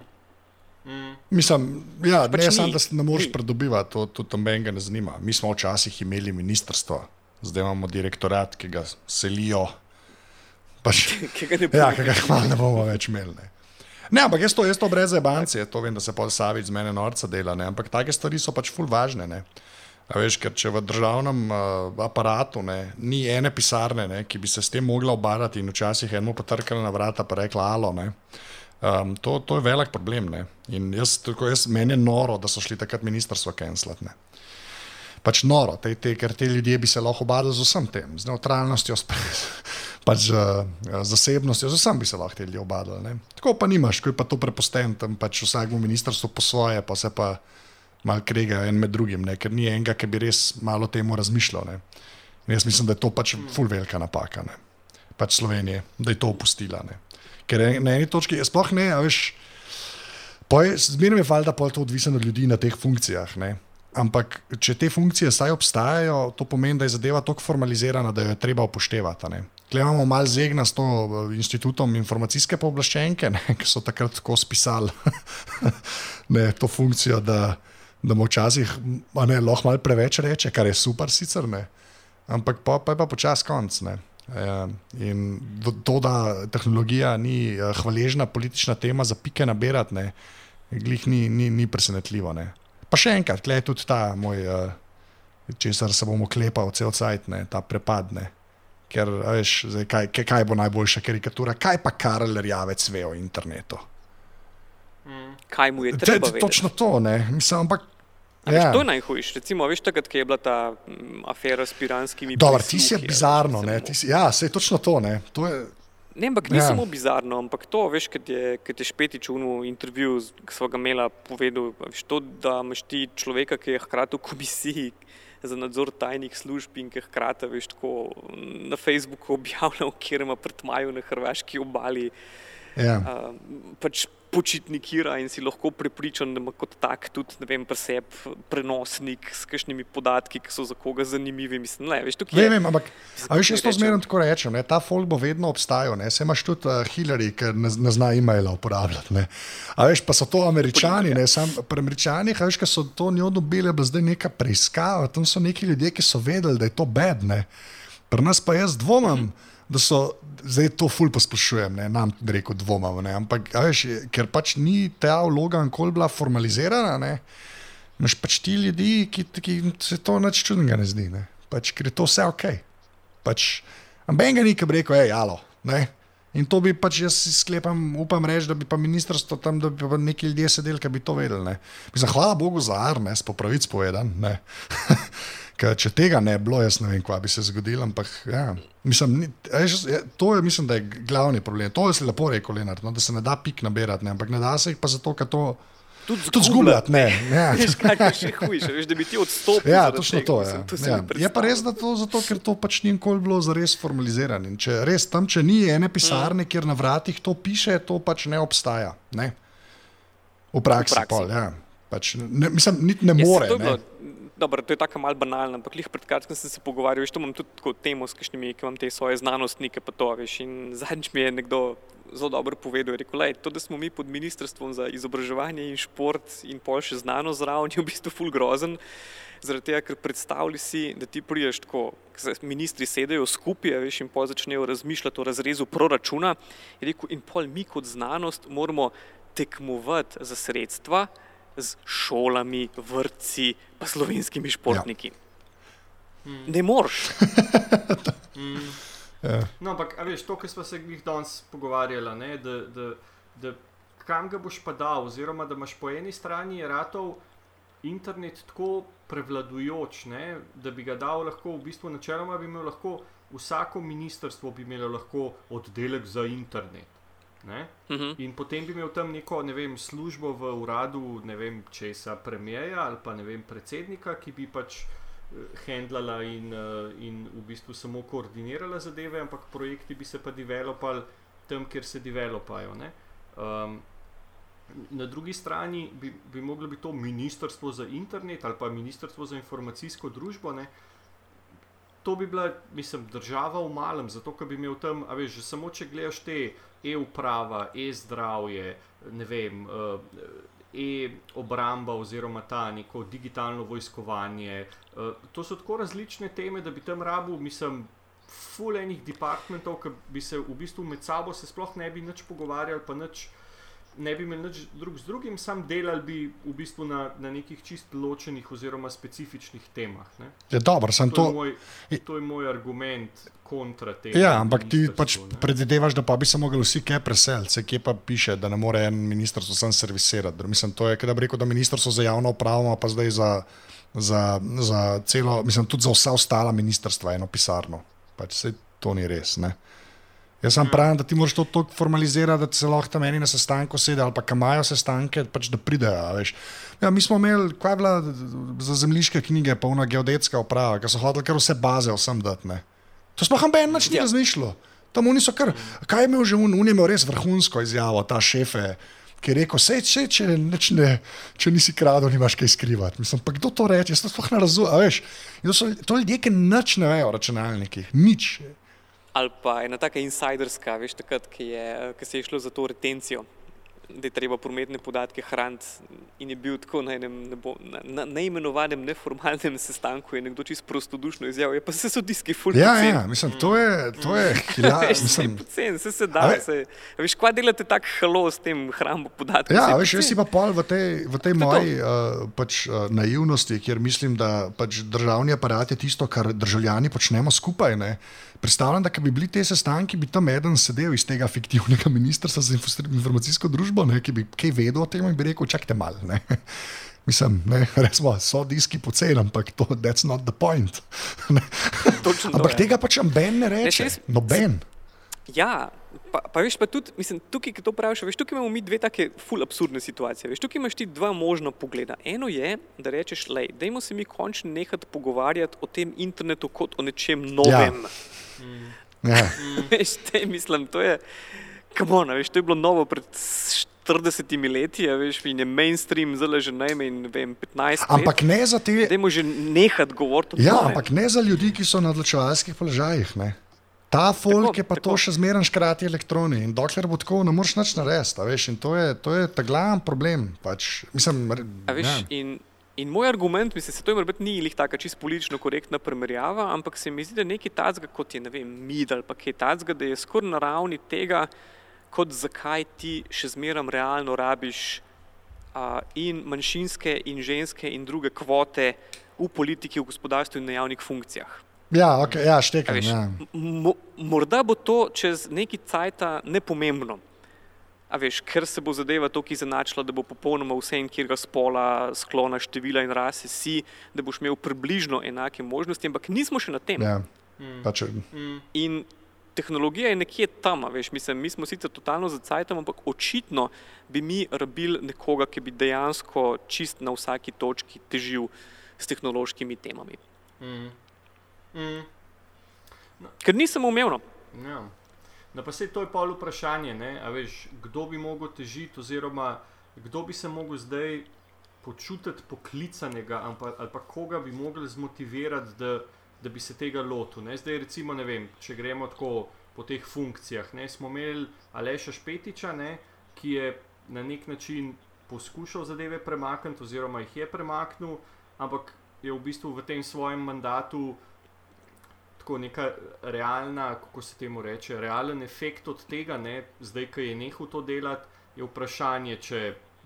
Mm. Mislim, ja, pač ne samo, da se ne moreš pridobivati, to tudi menega ne zanima. Mi smo včasih imeli ministrstvo, zdaj imamo direktorat, ki ga selijo pač, ki ga ne bomo, ja, ga ne bomo več imeli. Ne. Ne, ampak jaz to, jaz to brez ebance, to vem, da se pol savic z mene norca dela, ne. ampak take stvari so pač ful važne. Ne. A veš, ker če v državnem uh, aparatu ne, ni ene pisarne, ne, ki bi se s tem mogla obarati in včasih eno potrkala na vrata pa rekla alo, ne, um, to, to je velik problem. Ne. In jaz, tako, jaz, meni je noro, da so šli takrat ministrstvo kenslati pač noro, te, te, ker te ljudje bi se lahko obadali z vsem tem, z neutralnostjo, s, pač z zasebnostjo, z vsem bi se lahko ljudje obadali. Ne. Tako pa nimaš, ko je pa to preposten, tam pač vsakmu ministrstvu po svoje, pa se pa mal krega en med drugim, ne, ker ni enega, ki bi res malo temu razmišljal. Ne. In jaz mislim, da je to pač ful velika napaka, ne. pač Slovenije, da je to opustila. Ne. Ker na eni točki je sploh ne, veš. Zmerno je valjda, da je to odvisno od ljudi na teh funkcijah. Ne? Ampak, če te funkcije saj obstajajo, to pomeni, da je zadeva tako formalizirana, da jo je treba upoštevati. Tukaj imamo malo zegna s to eh, inštitutom informacijske pooblaščenke, ne, ki so takrat tako spisali ne, to funkcijo, da, da mu včasih lahko malo preveč reče, kar je super sicer, ne. ampak pa, pa je pa počas konc. Ne. Ja, in to, da tehnologija ni eh, hvaležna politična tema za pike nabirati, glih ni, ni, ni presenetljivo. Ne. Pa še enkrat, tle je tudi ta moj, uh, česar se bomo klepali, cel cajt, ne, ta prepadne. Ker, veš, zdaj, kaj, kaj bo najboljša karikatura, kaj pa Karel Rjavec ve o internetu? Mm. Kaj mu je treba? Te, točno to, ne. Mislim, ampak. Ja. Veš, to je najhujše. Recimo, veš, takrat, ko je bila ta m, afera s piranskimi ljudmi. Dobro, ti si bizarno. Ja, se je točno to. to je, Ne, ampak ni ja. samo bizarno, ampak to, veš, kad je, kad je Špetič v intervjuju, ki smo ga imeli, povedal, veš, to, da imaš ti človeka, ki je hkrati v komisiji za nadzor tajnih služb in ki hkrati veš, tako, na Facebooku objavlja, kjer ima prtmaju na hrvaški obali. Ja. Uh, pač počitnikira in si lahko prepričan, da ima kot tak tudi vem, preseb, prenosnik s kakšnimi podatki, ki so za koga zanimivi. Mislim, ne, veš, ne, vem, ampak veš, jaz to zmerno tako rečem. Ne, ta folk bo vedno obstajal. Ne, se imaš tudi uh, Hillary, ki ne, ne zna e-maila uporabljati. Ne. A veš, pa so to američani, ne, sam pri američanih, a veš, ki so to njo dobili, da zdaj neka preiskava. Tam so neki ljudje, ki so vedeli, da je to bedne. Pri nas pa jaz dvomam. Hmm da so zdaj to ful pospešujem, ne nam reko dvomam. Ne, ampak, veš, ker pač ni ta vloga nikoli bila formalizirana, ne, imaš pač ti ljudi, ki, ki se to nič čudnega ne zdi, ne, pač, ker je to vse ok. Pač, amben ga ni, ki bi rekel, hej, alo. Ne, In to bi pač jaz sklepam, upam reči, da bi pa ministrstvo tam, da bi pa neki ljudje sedeli, ki bi to vedeli. Mislim, hvala Bogu za Arne, po pravici povedan. Ker če tega ne bi bilo, jaz ne vem, kaj bi se zgodilo. Ampak, ja, mislim, to je, mislim, da je glavni problem. To je lepo rekel, Leonard, no, da se ne da pik nabirati, ne, ampak ne da se jih pa zato, ker to. Tudi zgubljati, ne. Ja. še hujše, veš, da bi ti odstopil. Ja, točno to. Ja. Ja. Je pa res, da to zato, ker to pač ni nikoli bilo zares formalizirano. In če res tam, če ni ene pisarne, mm. kjer na vratih to piše, to pač ne obstaja. Ne? V praksi. V praksi. Pol, ja. pač ne, mislim, niti ne more. Dobro, to je tako malo banalno, ampak lih pred kratkim sem se pogovarjal, veš, to imam tudi tako temo s kakšnimi, ki imam te svoje znanostnike, pa to veš. In zadnjič mi je nekdo zelo dobro povedal, rekel, lej, to, da smo mi pod ministrstvom za izobraževanje in šport in pol še znanost zraven, je v bistvu full grozen. Zaradi tega, ker predstavljaj si, da ti priješ tako, ministri sedejo skupaj, veš, in pol začnejo razmišljati o razrezu proračuna. Rekel, in pol mi kot znanost moramo tekmovati za sredstva, z šolami, vrtci, pa slovenskimi športniki. Ja. Hmm. Ne moreš. hmm. ja. No, ampak, veš, to, kar smo se jih danes pogovarjali, ne, da, da, da kam ga boš pa dal, oziroma da imaš po eni strani ratov internet tako prevladujoč, ne, da bi ga dal lahko, v bistvu načeloma bi imel lahko vsako ministrstvo bi imelo lahko oddelek za internet. Uh mhm. -huh. In potem bi imel tam neko ne vem, službo v uradu, ne vem, česa, premijeja ali pa ne vem, predsednika, ki bi pač uh, handlala in, uh, in v bistvu samo koordinirala zadeve, ampak projekti bi se pa developali tam, kjer se developajo. Um, na drugi strani bi, bi moglo biti to ministrstvo za internet ali pa ministrstvo za informacijsko družbo. Ne? To bi bila, mislim, država v malem, zato ker bi imel tam, a veš, že samo če gledaš te e-uprava, e-zdravje, ne vem, uh, e-obramba oziroma ta neko digitalno vojskovanje. Uh, to so tako različne teme, da bi tam rabu, mislim, fulejnih departmentov, ki bi se v bistvu med sabo sploh ne bi nič pogovarjali, pa nič ne bi imeli nič drug z drugim, sam delali bi v bistvu na, na nekih čist ločenih oziroma specifičnih temah. Je dobro, sem to. To je moj, to je moj argument kontra tega. Ja, ampak ti pač predvidevaš, da pa bi se mogli vsi kaj preseliti, kje pa piše, da ne more en ministrstvo sam servisirati. Mislim, to je, da bi rekel, da ministrstvo za javno upravo pa zdaj za, za, za celo, mislim, tudi za vsa ostala ministrstva eno pisarno. Pač se to ni res. Ne? Jaz sem pravim, da ti moraš to tako formalizirati, da se lahko tam eni na sestanku sedijo ali pa imajo sestanke, pač da pridejo. Ja, mi smo imeli, kaj je bila za zemljiške knjige, pa una geodetska uprava, ki so hodili kar vse baze vsem dati. Ne. To sploh noben več ni ja. razmišljal. Tam oni so kar, kaj je imel že un, un je imel res vrhunsko izjavo, ta šefe. Ki je rekel, vse če, če, ne, če nisi kradel, nimaš kaj skrivati. Mislim, pa kdo to reče, jaz to sploh ne razumem. To so to ljudje, ki nič ne vejo o računalnikih, nič ali pa ena taka insiderska, veš, takrat, ki, je, ki se je šlo za to retencijo da je treba prometne podatke hraniti. In je bil tako na enem neimenovanem, ne neformalnem sestanku, je nekdo čisto prostodušno izjavil, pa se so diski fulj. Ja, ja, mislim, to je, to je, ja, mislim, pocen, se se da, se, veš, kva delate tak halo s tem hrambo podatkov. Ja, veš, jaz si pa pol v tej, v tej moji uh, pač, uh, naivnosti, kjer mislim, da pač državni aparat je tisto, kar državljani počnemo skupaj. Ne? Predstavljam, da bi bili te sestanki, bi tam eden sedel iz tega fiktivnega ministrstva za informacijsko družbo, ne, ki bi kaj vedel o tem in bi rekel: čakajte malo. Mislim, ne, resmo, so diski poceni, ampak to je not the point. ampak tega pač noben ne reče. Noben. Ja, pa, pa veš, pa tudi, mislim, tukaj, ki to praviš, veš, tukaj imamo mi dve take ful absurdne situacije. Veš, tukaj imaš ti dva možna pogleda. Eno je, da rečeš, lej, dajmo se mi končno nehati pogovarjati o tem internetu kot o nečem novem. Ja. Ja. Veš, te, mislim, to je, on, veš, to je bilo novo pred 40 leti, veš, in je mainstream zelo že najmanj 15 let. Ampak ne za te. Dajmo že nehati govoriti. Ja, ampak ne za ljudi, ki so na odločevalskih položajih. Ne? Ta folk tako, je pa tako. to še zmeraj škrati elektroni in dokler bo tako, ne moreš nič narediti. To je, to je ta glavni problem. Pač, mislim, veš, ja. in, in moj argument, mislim, se to ima ni lih taka čisto politično korektna primerjava, ampak se mi zdi, da nekaj tacga, kot je ne vem, mid ali pa kaj tacga, da je skoraj na ravni tega, kot zakaj ti še zmeraj realno rabiš uh, in manjšinske in ženske in druge kvote v politiki, v gospodarstvu in na javnih funkcijah. Ja, okay, ja štekam. Ja. Morda bo to čez neki cajt nepomembno. A veš, ker se bo zadeva tako izenačila, da bo popolnoma vse in kjer ga spola, sklona števila in rase si, da boš imel približno enake možnosti, ampak nismo še na tem. Ja. Mm. Pač, mm. In tehnologija je nekje tam, veš, mislim, mi smo sicer totalno za cajtom, ampak očitno bi mi rabili nekoga, ki bi dejansko čist na vsaki točki težil s tehnološkimi temami. Mm. Mm. No. Ker nisem umevno. Ja. No, pa se to je pa vprašanje, veš, kdo bi lahko težil, oziroma kdo bi se lahko zdaj počutiti poklicanega, ampak, ali pa koga bi mogli zmotivirati, da, da bi se tega lotil. Ne? Zdaj, recimo, ne vem, če gremo tako po teh funkcijah. Ne? Smo imeli Aleša Špetiča, ne? ki je na nek način poskušal zadeve premakniti, oziroma jih je premaknil, ampak je v bistvu v tem svojem mandatu. Tako neka realna, kako se temu reče, realen efekt od tega, ne, zdaj, ki je nehal to delati, je vprašanje, če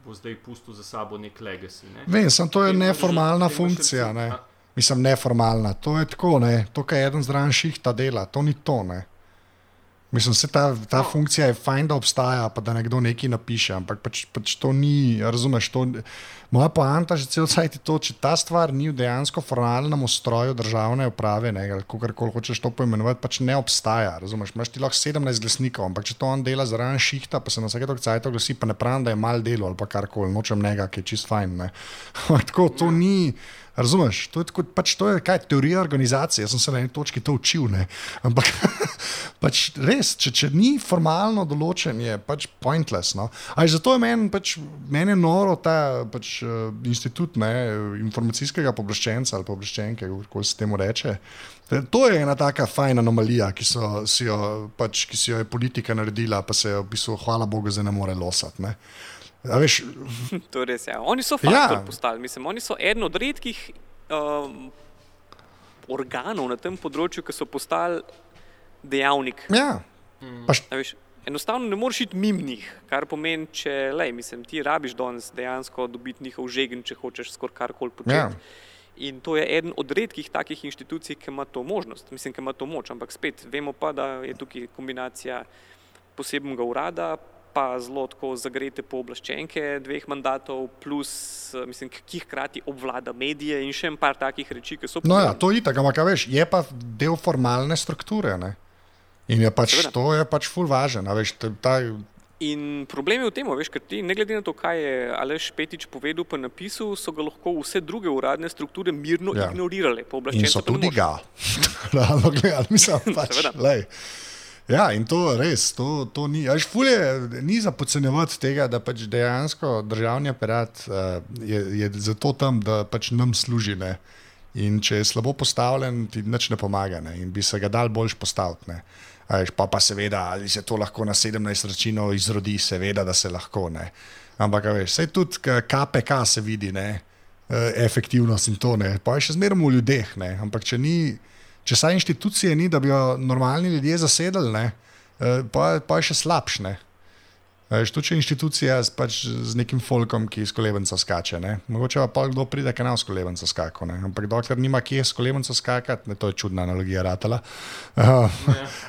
bo zdaj pustil za sabo nek legacy. Ne. Vem, sem to je že- neformalna še funkcija. Ne? Mislim, neformalna. To je tako, ne? to, kar eden zraven šihta dela, to ni to. Ne? Mislim, da ta, ta No. funkcija je fajn, da obstaja, pa da nekdo nekaj napiše, ampak pač, pač to ni, razumeš. To, moja poanta že cel cajt je to, če ta stvar ni v dejansko formalnem ustroju državne uprave, ne, ali kako koli hočeš to poimenovati, pač ne obstaja. Razumeš, imaš ti lahko 17 glasnikov, ampak če to on dela zraven šihta, pa se na vsake tok cajt oglasi, pa ne pravim, da je mal delo ali pa karkoli, nočem njega, ki je čist fajn. ne. Tako, to ni. Razumeš, to je, tako, pač to je kaj, teorija organizacije. Jaz sem se na eni točki to učil, ne? ampak pač res, če, če ni formalno določen, je pač pointless. No? Aj, zato je meni pač, men je noro ta pač, uh, institut ne, informacijskega pooblaščenca ali pooblaščenke, kako se temu reče. E, To je ena taka fajna anomalija, ki, so, si jo, pač, ki si jo je politika naredila, pa se jo v bistvu, hvala Bogu, zdaj ne more losati. Ne? A veš, To je res. Ja. Oni so faktor Ja. postali. Mislim, oni so eden od redkih um, organov na tem področju, ki so postali dejavnik. ja, pač, A Veš, enostavno ne moreš iti mimo njih, kar pomeni, če lej, mislim, ti rabiš danes dejansko dobiti njihov žegen, če hočeš skoraj karkoli početi. Ja. In to je eden od redkih takih inštitucij, ki ima to možnost, mislim, ki ima to moč. Ampak spet vemo pa, da je tukaj kombinacija posebnega urada, pa zelo tako zagrete pooblaščenke dveh mandatov, plus, eh, mislim, ki hkrati obvlada medije in še en par takih reči, ki so No, ja, to je tako, ampak veš, je pa del formalne strukture. Ne? In je pač, Seveda. to je pač ful važen. a Veš, ta, ta, In problem je v tem, veš, ker ti, ne glede na to, kaj je Aleš Petič povedal, pa napisal, so ga lahko vse druge uradne strukture mirno Ja. ignorirale. in so tudi ga. Realno gledano, mislim, pač. Ja, in to res, to, to ni. Až fulje, ni za podcenjevati tega, da pač dejansko državni aparat uh, je, je zato tam, da pač nam služi. Ne? In če je slabo postavljen, ti nič ne pomaga ne? in bi se ga dal boljš postaviti. ne. A veš, Pa, pa seveda, ali se to lahko na 17 računov izrodi, seveda, da se lahko. Ne? Ampak, veš, sej tudi KPK se vidi, ne? eh, efektivnost in to ne. Pa je še zmeraj v ljudeh, ne? ampak če ni. Če saj inštitucije ni, da bi jo normalni ljudje zasedali, ne, eh, pa, pa je še slabše. Veš, če je inštitucija z, pač z nekim folkom, ki iz kolebenca skače. Ne. Mogoče pa kdo pride, ki ne v kolebenca skako. Ne. Ampak dokler nima kje s kolebenca skakati, ne, to je čudna analogija ratala. Uh,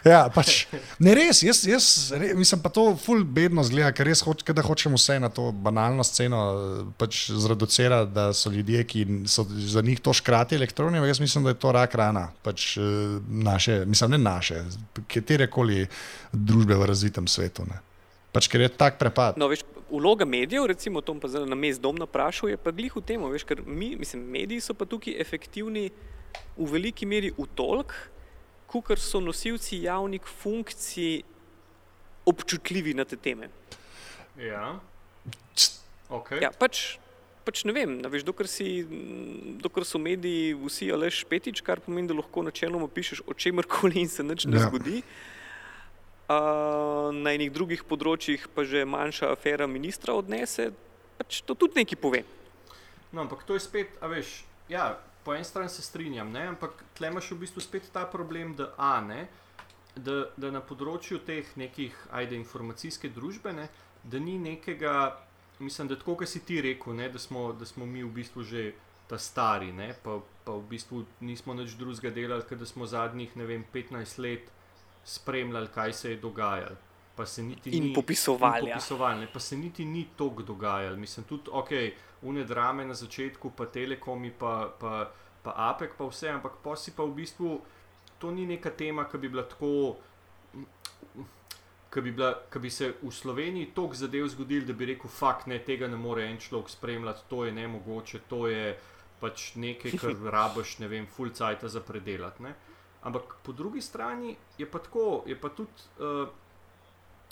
ja, pač, ne res, jaz, jaz re, mislim pa to ful bedno zgleda, ker res hoč, da hočem vse na to banalno sceno pač zreducirati, da so ljudje, ki so za njih to škrati elektronijo, jaz mislim, da je to rak rana. Pač, eh, naše, mislim, ne naše, katerekoli družbe v razvitem svetu. Ne. Pač, ker je tak prepad. No, veš, vloga medijev, recimo, to pa zdaj na mest dom naprašal, je pa glih v tem, veš, ker mi, mislim, mediji so pa tukaj efektivni v veliki meri v tolk, kot so nosilci javnih funkcij občutljivi na te teme. Ja. Okay. Ja, pač, pač ne vem, veš, dokler, si, dokler so mediji vsi alež petič, kar pomeni, da lahko načeloma pišeš o čemkoli in se nič ne Ja. ja. Uh, na enih drugih področjih pa že manjša afera ministra odnese, pač to tudi nekaj pove. No, ampak to je spet, a veš, ja, po eni strani se strinjam, ne, ampak tle imaš v bistvu spet ta problem, da, a, ne, da, da na področju teh nekih, ajde, informacijske družbe, ne, da ni nekega, mislim, da tako, kot si ti rekel, ne, da, smo, da smo mi v bistvu že ta stari, ne, pa, pa v bistvu nismo nič drugega delali, ker da smo zadnjih, ne vem, 15 let spremljali, kaj se je dogajalo. Pa se niti In ni, popisovali, ja. popisovali pa se niti ni toliko dogajalo. Mislim, tudi, ok, une drame na začetku, pa telekomi, pa, pa, pa APEC, pa vse, ampak pa si pa v bistvu to ni neka tema, ki bi bila tako. Ki bi, bila, ki bi se v Sloveniji toliko zadev zgodil, da bi rekel: Fak, ne, tega ne more en človek spremljati, to je nemogoče, to je pač nekaj, kar rabiš, ne vem, full cajt za predelati. Ne? Ampak po drugi strani je pa tako, je pa tudi. Uh,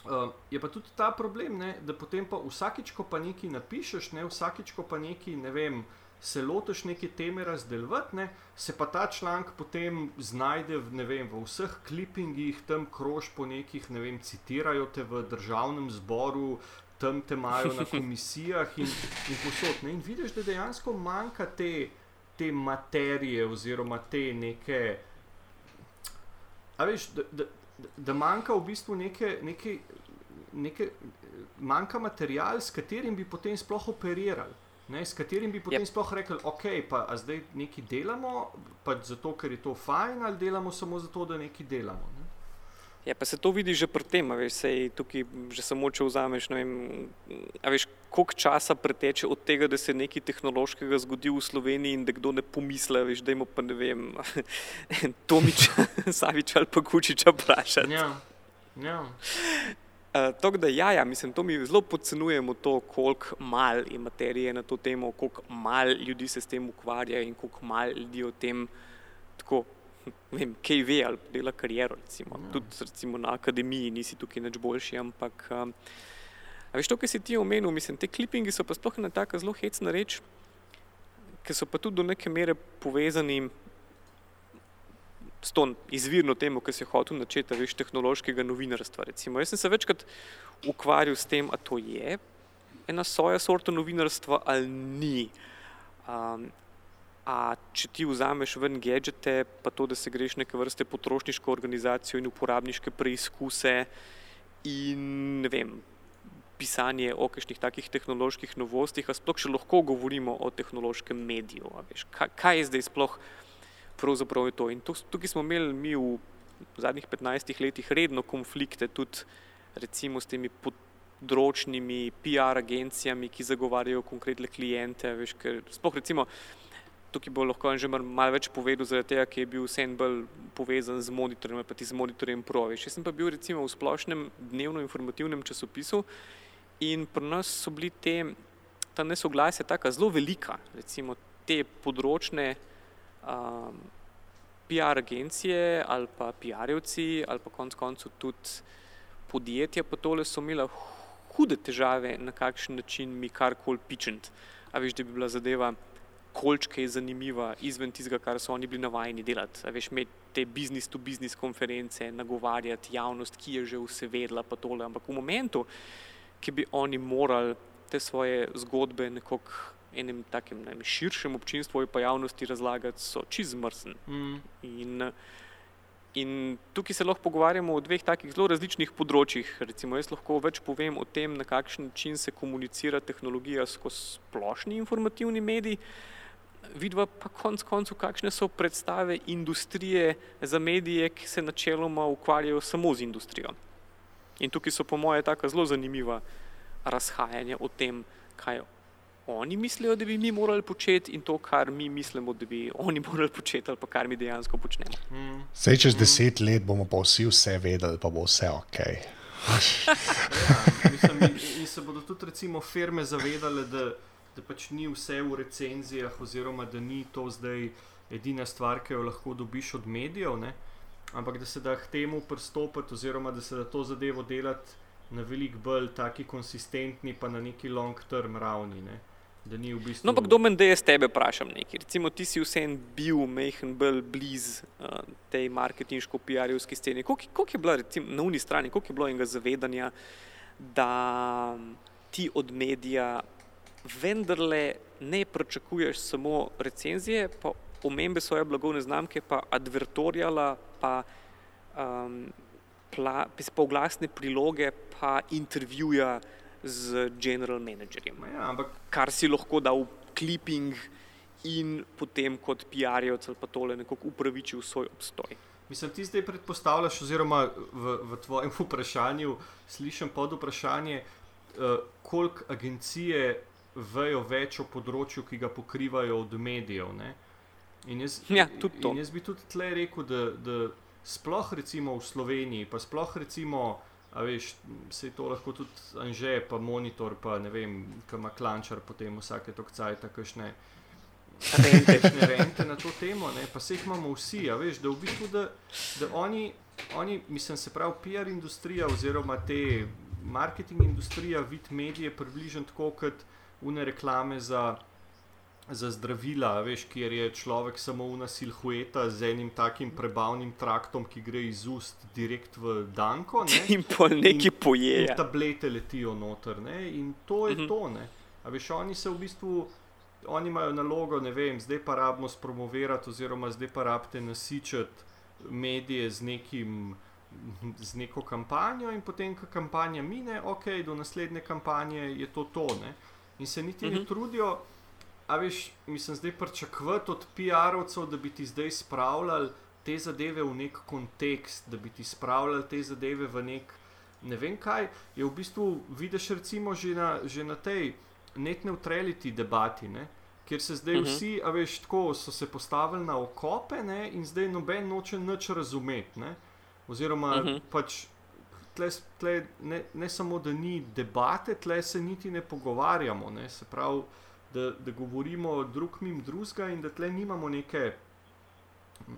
Uh, je pa tudi ta problem, ne, da potem pa vsakič, ko pa nekaj napišeš, ne, vsakič, ko pa nekaj, ne vem, se lotiš neke teme razdeljevati, ne, se pa ta članek potem znajde v, vem, v vseh klipingih, tam krož po nekih, ne vem, citirajo te v državnem zboru, tam te imajo na komisijah in, in posod. Ne, in vidiš, da dejansko manjka te, te materije oziroma te neke. A veš, da, da, da manjka v bistvu neke, neke, neke, manjka material, s katerim bi potem sploh operirali. Ne, s katerim bi potem yep. sploh rekli, ok, pa zdaj nekaj delamo, pač zato, ker je to fajn, ali delamo samo zato, da nekaj delamo. Ja, pa se to vidi že pri tem, veš, sej, tukaj že samo če vzameš, ne vem, veš, koliko časa preteče od tega, da se nekaj tehnološkega zgodi v Sloveniji in da kdo ne pomisle, veš, da ima pa ne vem, Tomiča, Saviča ali pa Kučiča vprašati. Ja, ja. Uh, Tako da, ja, ja, mislim, to mi zelo podcenjujemo, koliko mal je materije na to temo, koliko mal ljudi se s tem ukvarja in koliko mal ljudi o tem tako vem, kaj ve ali dela kariero. Recimo. Ja. Tudi recimo, na akademiji nisi tukaj nič boljši. Ampak, um, veš, to, kar si ti omenil, mislim, te klipingi so pa sploh ena tako zelo hecna reč, ki so pa tudi do neke mere povezani. S to izvirno temo, ki si je hotel načeti, veš, tehnološkega novinarstva. Recimo. Jaz sem se večkrat ukvarjal s tem, ali to je ena soja sorta novinarstva ali ni. Um, A če ti vzameš ven gadžete, pa to, da se greš neke vrste potrošniško organizacijo in uporabniške preizkuse in ne vem, pisanje o kakšnih takih tehnoloških novostih, a sploh še lahko govorimo o tehnološkem mediju. Veš, kaj, kaj je zdaj sploh pravzaprav to? In tukaj smo imeli mi v zadnjih 15 letih redno konflikte tudi recimo s temi področnimi PR agencijami, ki zagovarjajo konkretne klijente, veš, ker sploh recimo tukaj bo lahko že malo več povedal, zaradi tega, ker je bil vse bolj povezan z monitorjem, pa ti z monitorjem proviš. Jaz sem pa bil recimo v splošnem dnevno informativnem časopisu in pri nas so bili te, ta nesoglasja tako zelo velika, recimo te področne um, PR agencije ali pa PR-jevci ali pa konc koncu tudi podjetja, pa tole so imela hude težave, na kakšen način mi karkoli pičent. A veš, da bi bila zadeva kolčke je zanimiva, izven tistega, kar so oni bili navajeni delati. Veš, imeti te business-to-business konference, nagovarjati javnost, ki je že vse vedela, pa tole. Ampak v momentu, ki bi oni morali te svoje zgodbe nekako enem takem ne, širšem občinstvu in pa javnosti razlagati, so čez mrzen. Mm. In, in tukaj se lahko pogovarjamo o dveh takih zelo različnih področjih. Recimo, jaz lahko več povem o tem, na kakšen način se komunicira tehnologija skozi splošni informativni medij vidva pa konec koncev, kakšne so predstave industrije za medije, ki se načeloma ukvarjajo samo z industrijo. In tukaj so po moje tako zelo zanimiva razhajanja o tem, kaj oni mislijo, da bi mi morali početi in to, kar mi mislimo, da bi oni morali početi ali pa kar mi dejansko počnemo. Mm. Sej čez mm. deset let bomo pa vsi vse vedeli, pa bo vse ok. ja, mislim, in, in se bodo tudi recimo firme zavedale, da da pač ni vse v recenzijah, oziroma da ni to zdaj edina stvar, ki jo lahko dobiš od medijev, ne? ampak da se da k temu pristopiti, oziroma da se da to zadevo delati na veliko bolj taki konsistentni, pa na neki long-term ravni. Ne? V bistvu... No, ampak kdo meni, da jaz tebe vprašam nekaj? Recimo, ti si vsem bil mehen, bolj blizu uh, tej marketinško-PR-jevski sceni. Koliko je bilo recimo, na uni strani, koliko je bilo enega zavedanja, da ti od medija vendarle ne pričakuješ samo recenzije, pa omembe svoje blagovne znamke, pa advertorijala, pa, um, pa oglasne priloge, pa intervjuja z general managerjem. Ja, ampak... Kar si lahko da v clipping in potem kot PR-jevec ali pa tole nekako upravičil svoj obstoj. Mislim, ti zdaj predpostavljaš, oziroma v, v tvojem vprašanju slišim pod vprašanje, uh, koliko agencije vejo več o področju, ki ga pokrivajo od medijev. Ne? In jaz, ja, in jaz bi tudi tle rekel, da, da sploh recimo v Sloveniji, pa sploh recimo, a veš, se to lahko tudi anže, pa monitor, pa ne vem, kam ima klančar potem vsake tokcaj, takošne. rente, rente na to temo, ne, pa se jih imamo vsi, a veš, da v bistvu, da, da oni, oni, mislim, se pravi, PR industrija oziroma te marketing industrija vid medije približno tako kot une reklame za, za zdravila, veš, kjer je človek samo una silhueta z enim takim prebavnim traktom, ki gre iz ust direkt v danko. Ne, In pol neki poje. in ja. tablete letijo noter. Ne? In to je Mhm. to. Ne? A veš, oni se v bistvu, oni imajo nalogo, ne vem, zdaj pa rabimo spromovirati, oziroma zdaj pa rabite nasičati medije z nekim. Z neko kampanjo, in potem, ko kampanja mine, ok, do naslednje kampanje je to to. In se niti ne Mhm. trudijo, a veš, mislim, zdaj pričakovati od PR-ovcev, da bi ti zdaj spravljali te zadeve v nek kontekst, da bi ti spravljali te zadeve v nek ne vem kaj, je v bistvu vidiš recimo že na, že na tej net neutrality debati, ne? kjer se zdaj uh Mhm. -huh. vsi, a veš, tako so se postavili na okope ne? in zdaj noben noče nič razumeti. Ne? Oziroma, uh Mhm. -huh. pač tle, tle ne, ne samo, da ni debate, tle se niti ne pogovarjamo. Ne? Se pravi, da, da govorimo drug mim drugega in da tle nimamo neke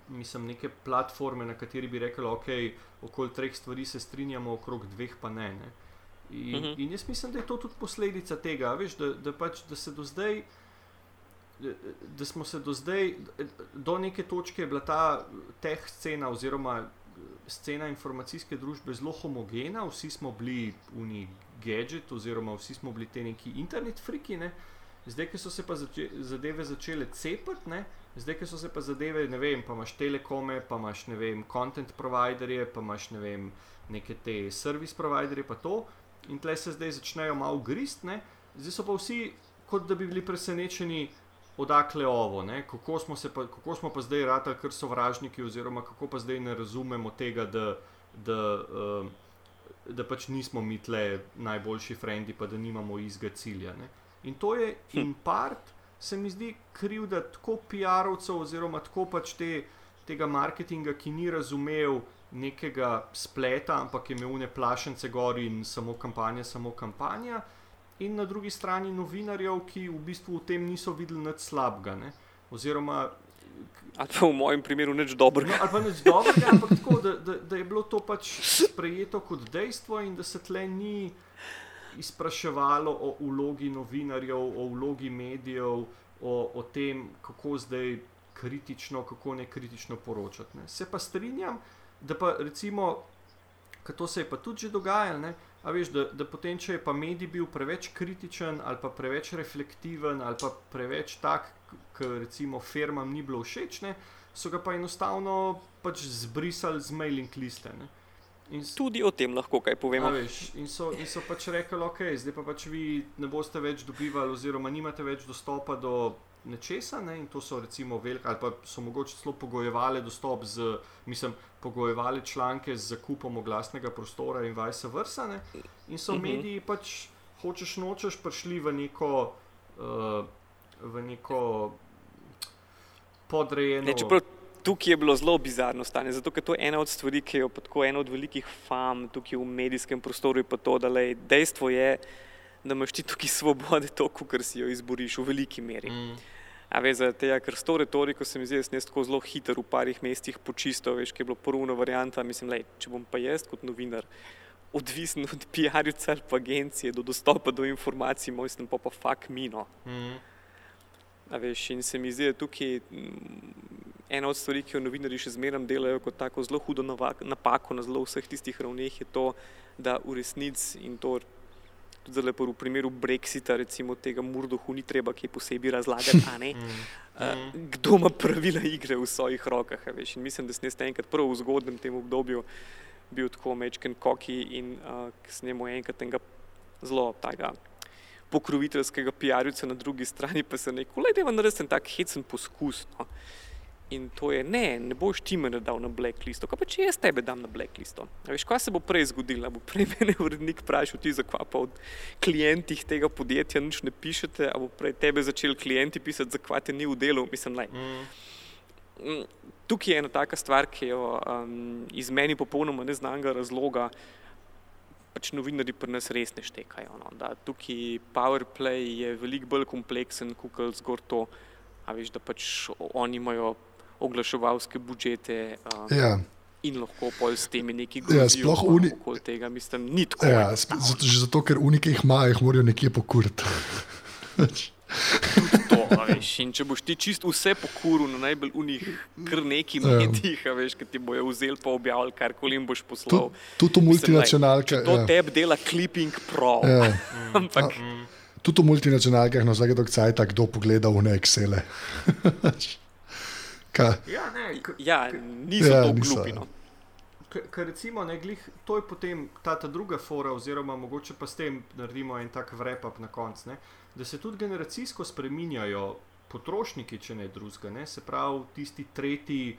mislim, neke platforme, na kateri bi rekli, ok, okoli treh stvari se strinjamo, okrog dveh pa ne. ne. In, uh Mhm. -huh. in jaz mislim, da je to tudi posledica tega, veš, da, da, pač, da se do zdaj. Da, da smo se do zdaj, do neke točke je bila ta teh scena, oziroma scena informacijske družbe zelo homogena, vsi smo bili uni gadget, oziroma vsi smo bili te neki internet friki. Ne? Zdaj, ki so se pa zače, zadeve začele cepati, ne? zdaj, ki so se pa zadeve, ne vem, pa imaš telekome, pa imaš ne vem, content providerje, pa imaš ne vem, neke te service providerje, pa to. In tle se zdaj začnejo malo grist, ne? zdaj so pa vsi, kot da bi bili presenečeni, odakle ovo, ne? kako smo, pa, kako smo pa zdaj ratali kar sovražniki, oziroma kako pa zdaj ne razumemo tega, da, da, uh, da pač nismo mi tle najboljši frendi, pa da nimamo istega cilja. Ne? In to je in part, se mi zdi krivda tako PR-ovcev, oziroma tako pač te, tega marketinga, ki ni razumel nekega spleta, ampak je imel une plašence gor in samo kampanja, samo kampanja. In na drugi strani novinarjev, ki v bistvu v tem niso videli nič slabega. Ne? Oziroma, Ali pa v mojem primeru nič dobrega. no, ali pa nič dobrega, ampak tako, da, da, da je bilo to pač sprejeto kot dejstvo in da se tle ni izpraševalo o vlogi novinarjev, o vlogi medijev, o, o tem, kako zdaj kritično, kako ne kritično poročati. Ne. Se pa strinjam, da pa recimo, ker to se je pa tudi že dogajalo, a veš, da, da potem, če je pa medij bil preveč kritičen ali pa preveč reflektiven ali pa preveč tak, ker recimo firmam ni bilo všeč, ne, so ga pa enostavno pač zbrisali z mailing liste. Ne. In Tudi o tem lahko kaj povemo. Veš, in, so, in so pač rekli, ok, zdaj pa pač vi ne boste več dobivali, oziroma nimate več dostopa do nečesa. Ne? In to so recimo velike, ali pa so mogoče celo pogojevali dostop z, mislim, pogojevali članke z zakupom oglasnega prostora in vice versa. Ne? In so Mhm. mediji pač, hočeš nočeš, prišli v neko, uh, v neko podrejeno. Ne, čeprav tukaj je bilo zelo bizarno stanje, zato ker to je ena od stvari, ki jo tako ena od velikih fam tukaj v medijskem prostoru je pa to, da lej, dejstvo je, da imaš ti tukaj svobode toliko, ker si jo izboriš v veliki meri. Mm. A veš, zaradi tega, ker s to retoriko se mi zdi, da sem jaz tako zelo hiter v parih mestih počistil, veš, ki je bilo porovna varianta, mislim, lej, če bom pa jaz kot novinar odvisen od PR-jevca ali pa agencije do dostopa do informacij, moj sem pa pa fak mino. Mm. A veš, in se mi zdi, da tukaj mm, ena od stvari, ki jo novinari še zmeraj delajo kot tako zelo hudo napako na zelo vseh tistih ravneh, je to, da v resnici in to tudi lepo v primeru Brexita, recimo tega Murdohu, ni treba kaj posebej razlagati, a ne. Uh, kdo ima pravila igre v svojih rokah. Veš, in mislim, da sem jaz enkrat prvo v zgodnem tem obdobju bil tako mečken koki in uh, snemo enkrat enega zelo tega pokroviteljskega PR-jevca na drugi strani, pa se rekel, le da je naredil tak hecen poskus. No. In to je, ne, ne boš ti mene dal na blacklisto, kaj pa če jaz tebe dam na blacklisto. A veš, kaj se bo prej zgodilo? Bo prej mene urednik vprašal, ti zakaj pa od klientih tega podjetja nič ne pišete, a bo prej tebe začeli klienti pisati, zakaj te ni v delu, mislim, lej. Mm. Tukaj je ena taka stvar, ki jo um, iz meni popolnoma neznanega razloga pač novinari pri nas res ne štekajo. No. Da, tukaj PowerPlay je veliko bolj kompleksen, kot zgor to. a veš, da pač oni imajo oglaševalske budžete. Um, Ja. In lahko pol s temi neki Ja, grozijo sploh okoli tega, mislim, ni tako. Ja, zato, že zato, ker unike jih imajo, jih morajo nekje pokuriti. to, a veš. In če boš ti čist vse pokuril na najbolj unih, kar neki Ja. medijih, a veš, ki ti bojo vzeli pa objavili, kar koli jim boš poslal. Tudi Mislim, multinacionalke. To ja. tebi dela clipping pro. Ja. Ampak Tudi v multinacionalkah na vsake dok cajt, kdo pogleda v ne Excele. Ka, Ja, ne, ja, niso Ja, to glupi. No. Ker recimo, ne, glih, to je potem ta, ta druga fora, oziroma mogoče pa s tem naredimo en tak wrap-up na koncu, ne, da se tudi generacijsko spreminjajo potrošniki, če ne drugega. Ne, se pravi, tisti tretji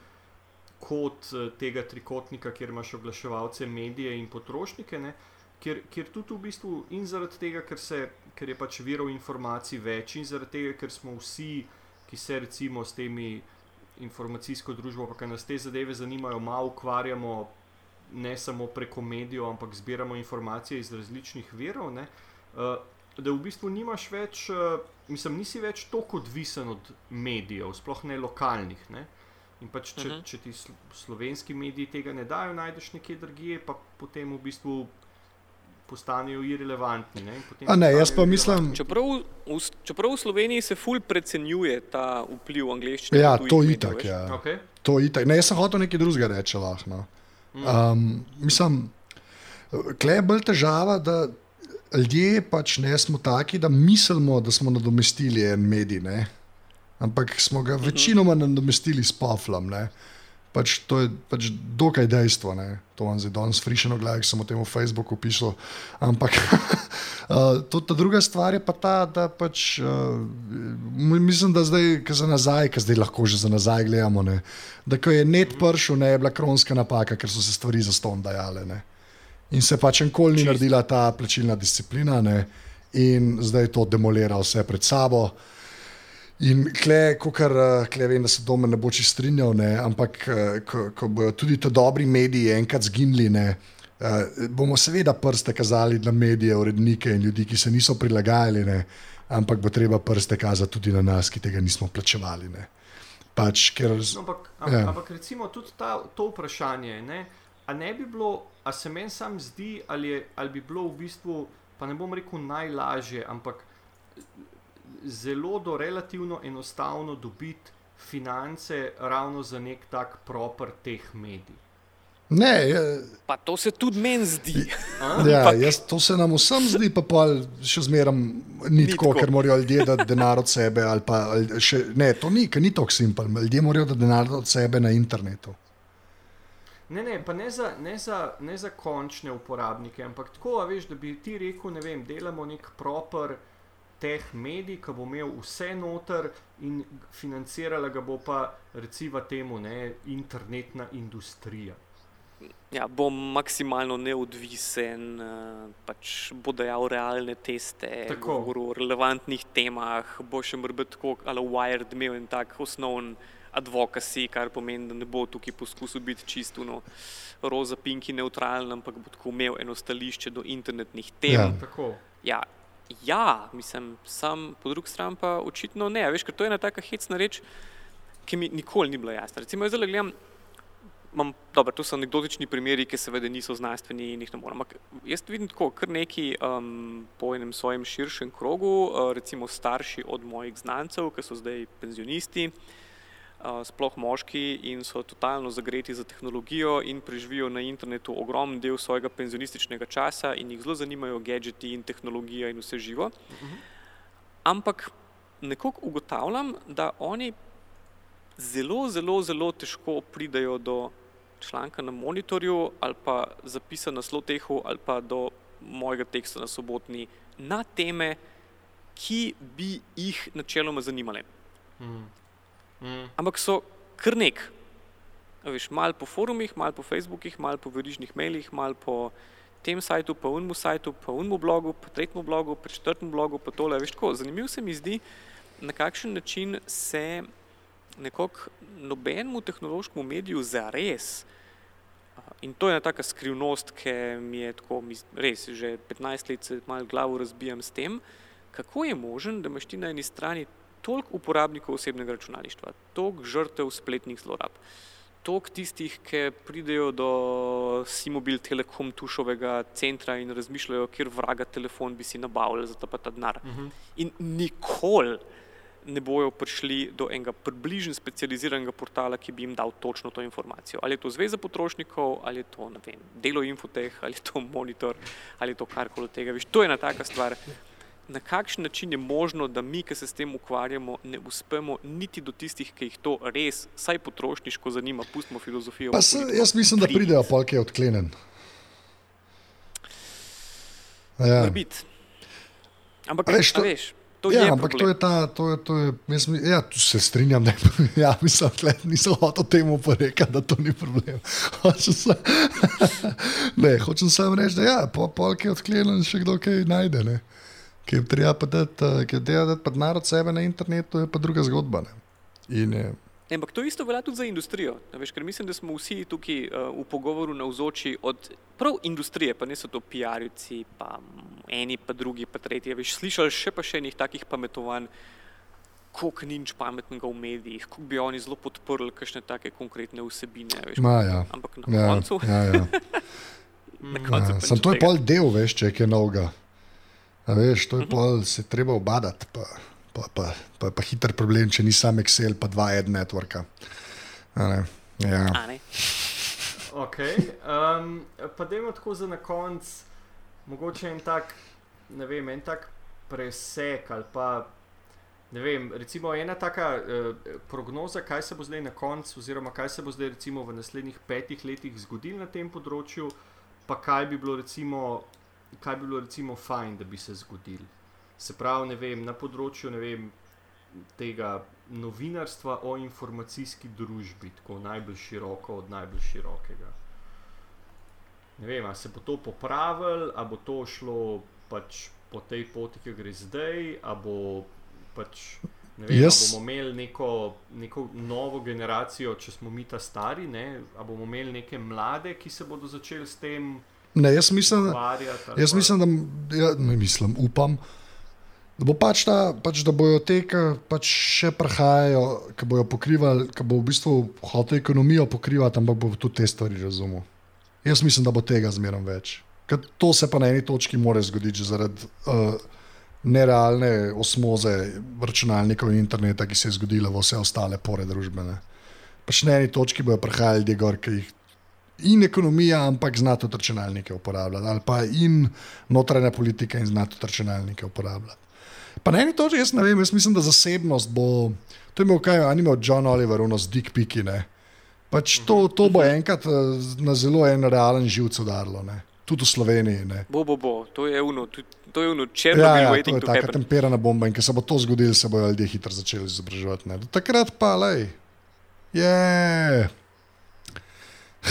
kot eh, tega trikotnika, kjer imaš oglaševalce, medije in potrošnike, ne, kjer, kjer tudi v bistvu in zaradi tega, ker, se, ker je pač virov informacij več, in zaradi tega, ker smo vsi, ki se recimo s temi informacijsko družbo, pa kaj nas te zadeve zanimajo, malo ukvarjamo ne samo preko medijev, ampak zbiramo informacije iz različnih virov. Ne, uh, da v bistvu nimaš več, uh, mislim, nisi več tako odvisen od medijev, sploh ne lokalnih. Ne. In pač, če, uh Mhm. -huh. če ti sl slovenski mediji tega ne dajo, najdeš nekje drugje, pa potem v bistvu postanejo irrelevantni. Ne, in potem A ne, jaz pa mislim-. Čeprav, v, čeprav v Sloveniji se ful precenjuje ta vpliv angleščine. ja, to itak. veš. Ja. Okay. To itak. Ne, jaz sem hotel nekaj drugega reči. Lahko, no. um, mislim, kle je bolj težava, da ljudje pač ne smo taki, da mislimo, da smo nadomestili en medij, ne? ampak smo ga večinoma nadomestili s poflom. Ne? Pač to je pač dokaj dejstvo. Ne? To vam zdaj danes frišeno gledam, sem o tem v Facebooku pisal. Ampak uh, to, ta druga stvar je pa ta, da pač uh, mislim, da zdaj, ki za nazaj, ki zdaj lahko že za nazaj gledamo, ne? da ko je net pršel, ne je bila kronska napaka, ker so se stvari za ston dajale. Ne? In se pač enkoli ni naredila ta plačilna disciplina, ne? in zdaj to demolira vse pred sabo. In kle, kar kle vem, da se doma ne bo čisto strinjal, ne, ampak eh, ko, ko bodo tudi ti dobri mediji enkrat zginili, ne, uh, bomo seveda prste kazali na medije, urednike in ljudi, ki se niso prilagajali, ne, ampak bo treba prste kazati tudi na nas, ki tega nismo plačevali. Ne. Pač, ker, No, ampak, am, Ja. ja. ampak recimo tudi ta, to vprašanje, ne, a ne bi bilo, a se meni sam zdi, ali, je, ali bi bilo v bistvu, pa ne bom rekel najlažje, ampak zelo do relativno enostavno dobiti finance ravno za nek tak proper teh medij. ne, je, Pa to se tudi meni zdi. ja, jaz, to se nam vsem zdi, pa pa še zmeraj ni tako, ker morajo ljudje dati denar od sebe. ali Pa, ali še, ne, to ni, ker ni tako simpel. Ljudje morajo dati denar od sebe na internetu. Ne, ne, pa ne za, ne, za, ne za končne uporabnike, ampak tako, a veš, da bi ti rekel, ne vem, delamo nek proper teh medij, ki bo imel vse noter in financirala ga bo pa recimo temu ne, internetna industrija. Ja, bom maksimalno neodvisen, eh, pač bo dajal realne teste, Tako. govoril o relevantnih temah, bo še morda tako ali Wired imel en tak osnoven advocacy, kar pomeni, da ne bo tukaj poskusil biti čisto no, roza, pinki, neutralen, ampak bo tako imel eno stališče do internetnih tem. Ja. Tako. Ja, ja mislim, sam po drugi strani pa očitno ne. Veš, ker to je ena taka hecna reč, ki mi nikoli ni bila jasna. Recimo, jaz zdaj gledam, imam, dobro, to so anekdotični primeri, ki seveda niso znanstveni in jih ne morem. Jaz vidim tako, kar neki um, po enem svojem širšem krogu, uh, recimo starši od mojih znancev, ki so zdaj penzionisti. Uh, sploh moški in so totalno zagreti za tehnologijo in preživijo na internetu ogromen del svojega penzionističnega časa in jih zelo zanimajo gadgeti in tehnologija in vse živo. Ampak nekako ugotavljam, da oni zelo, zelo, zelo težko pridajo do članka na monitorju ali pa zapisa na slotehu ali pa do mojega teksta na sobotni na teme, ki bi jih načeloma zanimale. Mm. Mm. Ampak so kar nek. A Veš, mal po forumih, mal po Facebookih, mal po verižnih mailih, mal po tem sajtu, pa unmu sajtu, pa unmu blogu, pa tretjemu blogu, pa četrtemu blogu, pa tole. Veš, tako, zanimivo se mi zdi, na kakšen način se nekako nobenemu tehnološkemu mediju zares. In to je ena taka skrivnost, ki mi je tako, res, že 15 let se malo glavo razbijam s tem, kako je možen, da imaš ti na eni strani toliko uporabnikov osebnega računalništva, toliko žrtev spletnih zlorab, toliko tistih, ki pridejo do Simobil Telekom tušovega centra in razmišljajo, kjer vraga telefon bi si nabavili za ta denar. Uh -huh. In nikoli ne bojo prišli do enega približno specializiranega portala, ki bi jim dal točno to informacijo. Ali je to Zveza potrošnikov, ali je to vem, delo Infotech, ali je to monitor, ali je to karkoli od tega. Viš, to je ena taka stvar. Na kakšen način je možno, da mi, ki se s tem ukvarjamo, ne uspemo niti do tistih, ki jih to res, vsaj potrošniško zanima, pustimo filozofijo. Se, jaz mislim, da pridejo polke odklenen. Ja. Ampak, veš, to, veš, To ja, ampak to je ta, to je, to je, jaz, ja, se strinjam, da ja, mislim, da nisem hotel temu povedati, da to ni problem. Hočem ne, samo reči, da ja, po polki je odklenjen, še kdo kaj najde. Ne. Ki je treba pa dati, ki je treba dati narod sebe na internetu, je pa druga zgodba. Ne. In je Ampak to isto velja tudi za industrijo. Veš, ker mislim, da smo vsi tukaj uh, v pogovoru navzoči od prav industrije, pa ne so to PR-jci, pa eni, pa drugi, pa tretji. Veš, slišali še pa še enih takih pametovanj, koliko ni nič pametnega v medijih, koliko bi oni zelo podprli kakšne take konkretne vsebine. Veš, Ma, ja. Ampak na ja, koncu. Ja, ja. na koncu ja, Sam to je pol del, veš, če je kaj novega. Veš, to je mhm. pol, se treba obadati pa, pa, pa, pa hiter problem, če ni sam Excel, pa dva ad networka. Ja. Okay. Um, pa da imamo tako za na konec, mogoče en tak, ne vem, en tak presek ali pa. Ne vem, recimo ena taka uh, prognoza, kaj se bo zdaj na koncu, oziroma kaj se bo zdaj recimo v naslednjih petih letih zgodilo na tem področju, pa kaj bi bilo recimo, kaj bi bilo recimo fajn, da bi se zgodilo. Se pravi, vem, na področju vem, tega novinarstva o informacijski družbi, tako najbolj široko od najbolj širokega. Ne vem, ali se bo to popravilo, ali bo to šlo pač po tej poti, ki gre zdaj, ali bo pač. Vem, yes. bomo imeli neko, neko novo generacijo, če smo mi ta stari, ali bomo imeli neke mlade, ki se bodo začeli s tem. Ne, jaz mislim, jaz mislim da ja, ne mislim, upam, Da bo pač ta, pač, da bojo te, ki pač še prihajajo, ki bojo pokrivali, ki bo v bistvu hotel ekonomijo pokrivati, ampak bo tudi te stvari razumel. Jaz mislim, da bo tega zmeraj več. Ker to se pa na eni točki more zgoditi zaradi uh, nerealne osmoze računalnikov in interneta, ki se je zgodila v vse ostale pore družbene. Pač na eni točki bojo prihajali ljudje ki jih. In ekonomija, ampak znati računalnike uporabljati, ali pa in notranja politika in znati računalnike uporabljati. Pa na eni točki jaz ne vem, jaz mislim, da zasebnost bo. To je imel kaj, ali imel John Oliver, ono z Dick Piki. Pač to, to bo enkrat eh, na zelo en realen živce udarilo, tudi v Sloveniji. Ne. Bo, bo, bo, to je uno, to je uno črno. Ja, ja, to je taka temperana bomba in ker se bo to zgodilo, se bodo ljudje hitro začeli izobraževati. Takrat pa, lej, je. Yeah.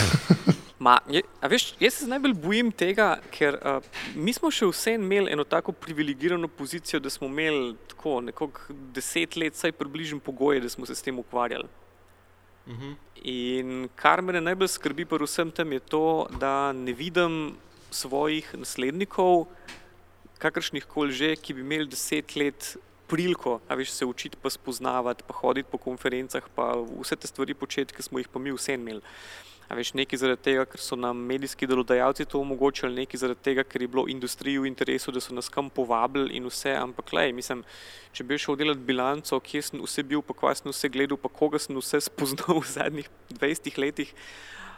Ma, je, veš, jaz se najbolj bojim tega, ker uh, mi smo še vseeno imeli eno tako privilegirano pozicijo, da smo imeli tako nekako deset let, vsaj približno pogoje, da smo se s tem ukvarjali. Uh mhm. -huh. In kar me najbolj skrbi, pa vsem tem je to, da ne vidim svojih naslednikov, kakršnih koli že, ki bi imeli deset let priliko, a veš se učiti, pa spoznavati, pa hoditi po konferencah, pa vse te stvari početi, ki smo jih pa mi vseeno imeli. A veš, nekaj zaradi tega, ker so nam medijski delodajalci to omogočili, nekaj zaradi tega, ker je bilo industriji v interesu, da so nas kam povabili in vse. Ampak, lej, mislim, če bi šel delati bilanco, kje sem vse bil, pa kaj sem vse gledal, pa koga sem vse spoznal v zadnjih 20 letih.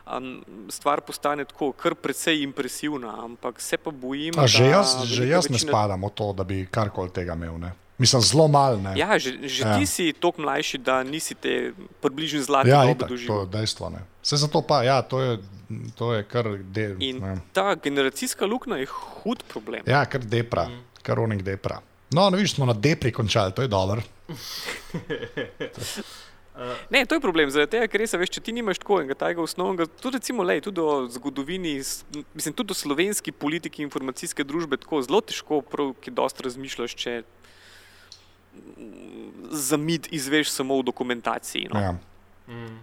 Um, stvar postane tako, kar precej impresivna, ampak se pa bojim. A že jaz, že jaz večina... ne spadam v to, da bi karkoli tega imel. Ne? Mislim, zelo malo. Ja, že, že ja. ti si toliko mlajši, da nisi te približno zlati ja, dobe doživel. To je dejstvo. Ne. Vse zato pa, ja, to je, to je kar del. In ne. ta generacijska luknja je hud problem. Ja, kar depra, mm. kar onik depra. No, ne vidiš, smo na depri končali, to je dobro. Ne, to je problem, zaradi tega, ker res veš, če ti nimaš tako enega tajega osnovnega, tudi recimo, lej, tudi o zgodovini, mislim, tudi o slovenski politiki informacijske družbe, tako zelo težko, prav, ki dosta razmišljaš, če za mit izveš samo v dokumentaciji. No. Ja. Mm.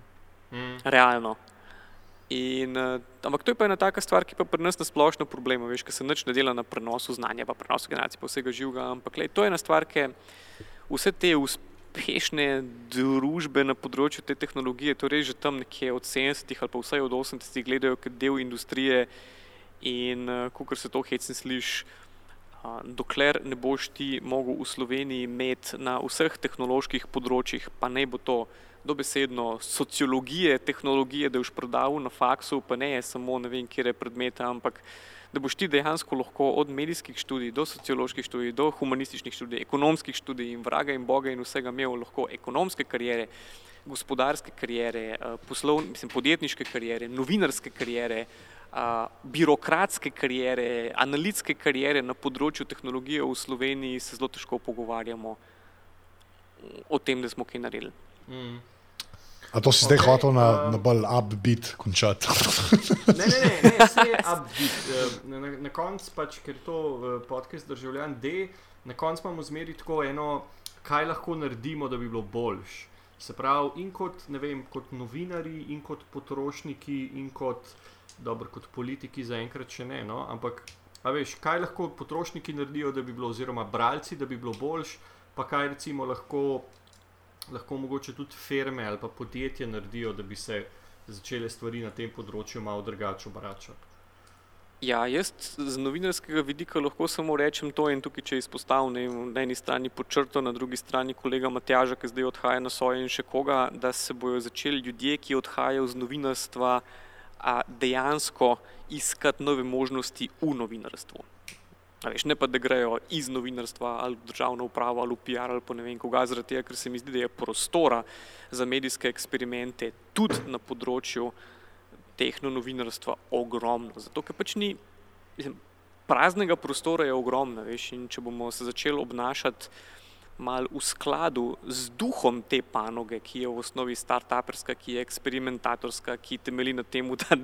Mm. Realno. In, uh, ampak to je pa ena taka stvar, ki pa pri nas na splošno problem, veš, ker se nič ne dela na prenosu znanja, pa prenosu generacij, pa vsega živega. Ampak lej, to je ena stvar, ki vse te uspešne družbe na področju te tehnologije, torej že tam nekje od 70-ih ali pa vsaj od 80-ih gledajo kot del industrije in uh, kot se to hecne sliši. Dokler ne boš ti mogel v Sloveniji imeti na vseh tehnoloških področjih, pa ne bo to dobesedno sociologije, tehnologije, da boš prodal na faksu, pa ne samo ne vem, kje je predmet, ampak da boš ti dejansko lahko od medijskih študij do socioloških študij, do humanističnih študij, ekonomskih študij in vraga in boga in vsega imel lahko ekonomske karijere, gospodarske karijere, poslovne, mislim, podjetniške karijere, novinarske karijere. Uh, birokratske karijere, analitske karijere na področju tehnologije v Sloveniji, se zelo težko pogovarjamo o tem, da smo kaj naredili. Mm. A to si okay, zdaj hotel na, um, na bolj upbeat končati? ne, ne, ne, ne vse je upbeat. Eh, na, na, na koncu, pač, ker to uh, podcast državljan D, na koncu imamo zmeri tako eno, kaj lahko naredimo, da bi bilo boljš. Se pravi, in kot, vem, kot novinari, in kot potrošniki, in kot, dobro, kot politiki, zaenkrat še ne. No? Ampak, veš, kaj lahko potrošniki naredijo, da bi bilo, oziroma bralci, da bi bilo boljš, pa kaj recimo lahko lahko mogoče tudi firme ali pa podjetje naredijo, da bi se začele stvari na tem področju malo drugače obračati. Ja, jaz z novinarskega vidika lahko samo rečem to in tukaj, če izpostavim na eni strani počrto, na drugi strani kolega Matjaža, ki zdaj odhaja na soje in še koga, da se bojo začeli ljudje, ki odhajajo z novinarstva, dejansko iskati nove možnosti v novinarstvu. Veš, ne pa, da grejo iz novinarstva ali v državno upravo ali v PR ali pa ne vem koga, zaradi tega, ker se mi zdi, da je prostora za medijske eksperimente tudi na področju tehno novinarstva ogromno. Zato, ker pač ni, mislim, praznega prostora je ogromno, veš, in če bomo se začeli obnašati mal v skladu z duhom te panoge, ki je v osnovi start-uperska, ki je eksperimentatorska, ki temelji na tem, da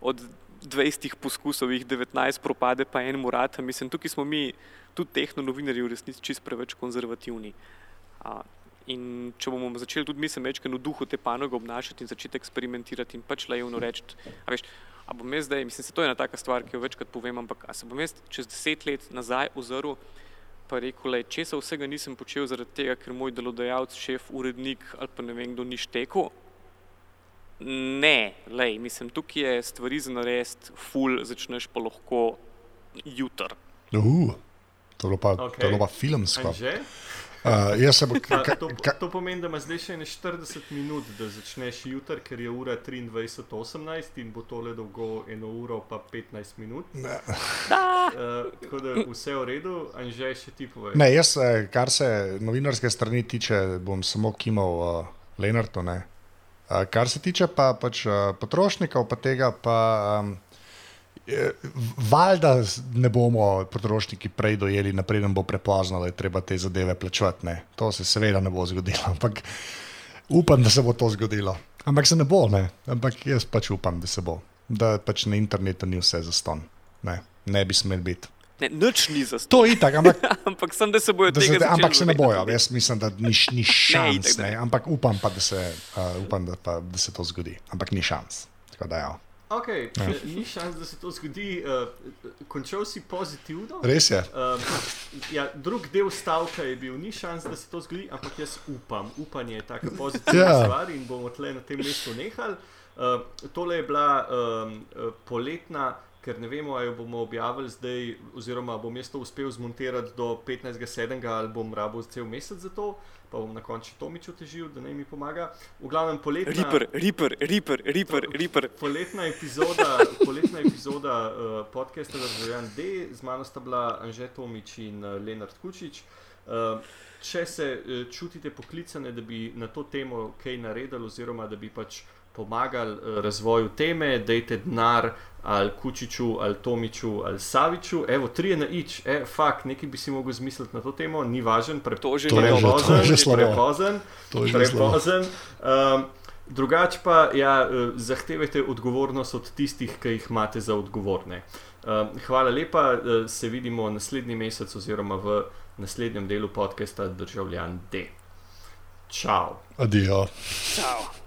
od 20 poskusov jih 19 propade, pa en murat. Mislim, tukaj smo mi, tudi tehno novinarji, v resnici čist preveč konzervativni. In če bomo začeli tudi mi se večkrat v duhu te panoge obnašati in začeti eksperimentirati in pač lajevno reči, a veš, a bom jaz zdaj, mislim, se to je ena taka stvar, ki jo večkrat povem, ampak a se bom jaz čez deset let nazaj ozrl pa rekel, le, če se vsega nisem počel zaradi tega, ker moj delodajalec, šef, urednik ali pa ne vem kdo ni štekel, Ne, lej, mislim, tukaj je stvari za narediti, ful, začneš pa lahko jutr. Uh, to je pa, okay. pa filmsko. Uh, bo, ka, ka, to, to pomeni, da imaš zdaj še 40 minut, da začneš jutr, ker je ura 23:18 in bo tole dolgo 1 uro pa 15 minut. Uh, tako da vse v redu, Anže, še ti poveš. Ne, jaz, eh, kar se novinarske strani tiče, bom samo kimal uh, Lenartu. Kar se tiče pa, pač, potrošnikov, pa tega, pa um, valjda ne bomo potrošniki prej dojeli, naprej nam bo prepozno, da je treba te zadeve plačati. Ne. To se seveda ne bo zgodilo, ampak upam, da se bo to zgodilo. Ampak se ne bo, ne. ampak jaz pač upam, da se bo. Da pač na internetu ni vse za ston. Ne, ne bi smel biti. Ne, nič ni za to. Itak, ampak, ampak sem, da se bojo tega zavedati. Ampak se ne bojo, jaz mislim, da ni, ni šans. ne, itak, ampak upam pa, da se, uh, upam, da, pa, da se to zgodi. Ampak ni šans. Da, ja. Okay, ja. Ni šans, da se to zgodi. Uh, končal si pozitivno. Res je. Uh, ja, drug del stavka je bil, ni šans, da se to zgodi, ampak jaz upam. Upanje je tako pozitivna ja. stvar in bomo tle na tem mestu nehali. Uh, tole je bila um, poletna ker ne vemo, ali jo bomo objavili zdaj, oziroma bom jaz to uspel zmontirati do 15.7. ali bom rabo cel mesec za to, pa bom na koncu Tomič otežil, da naj mi pomaga. V glavnem poletna. Riper, riper, riper, riper. riper. Poletna epizoda, poletna epizoda uh, podcasta Državljan D, z mano sta bila Anže Tomič in uh, Lenard Kučič. Uh, če se uh, čutite poklicane, da bi na to temo kaj naredili, oziroma da bi pač pomagali uh, razvoju teme, dajte denar ali Kučiču, ali Tomiču, ali Saviču. Evo, tri je na ič, e, fakt, nekaj bi si mogel zmisliti na to temo, ni važen, prepozen, prepozen. prepozen. Um, drugače pa ja, eh, zahtevajte odgovornost od tistih, ki jih imate za odgovorne. Um, hvala lepa, eh, se vidimo naslednji mesec oziroma v naslednjem delu podcasta Državljan D. Čau. Adijo. Čau.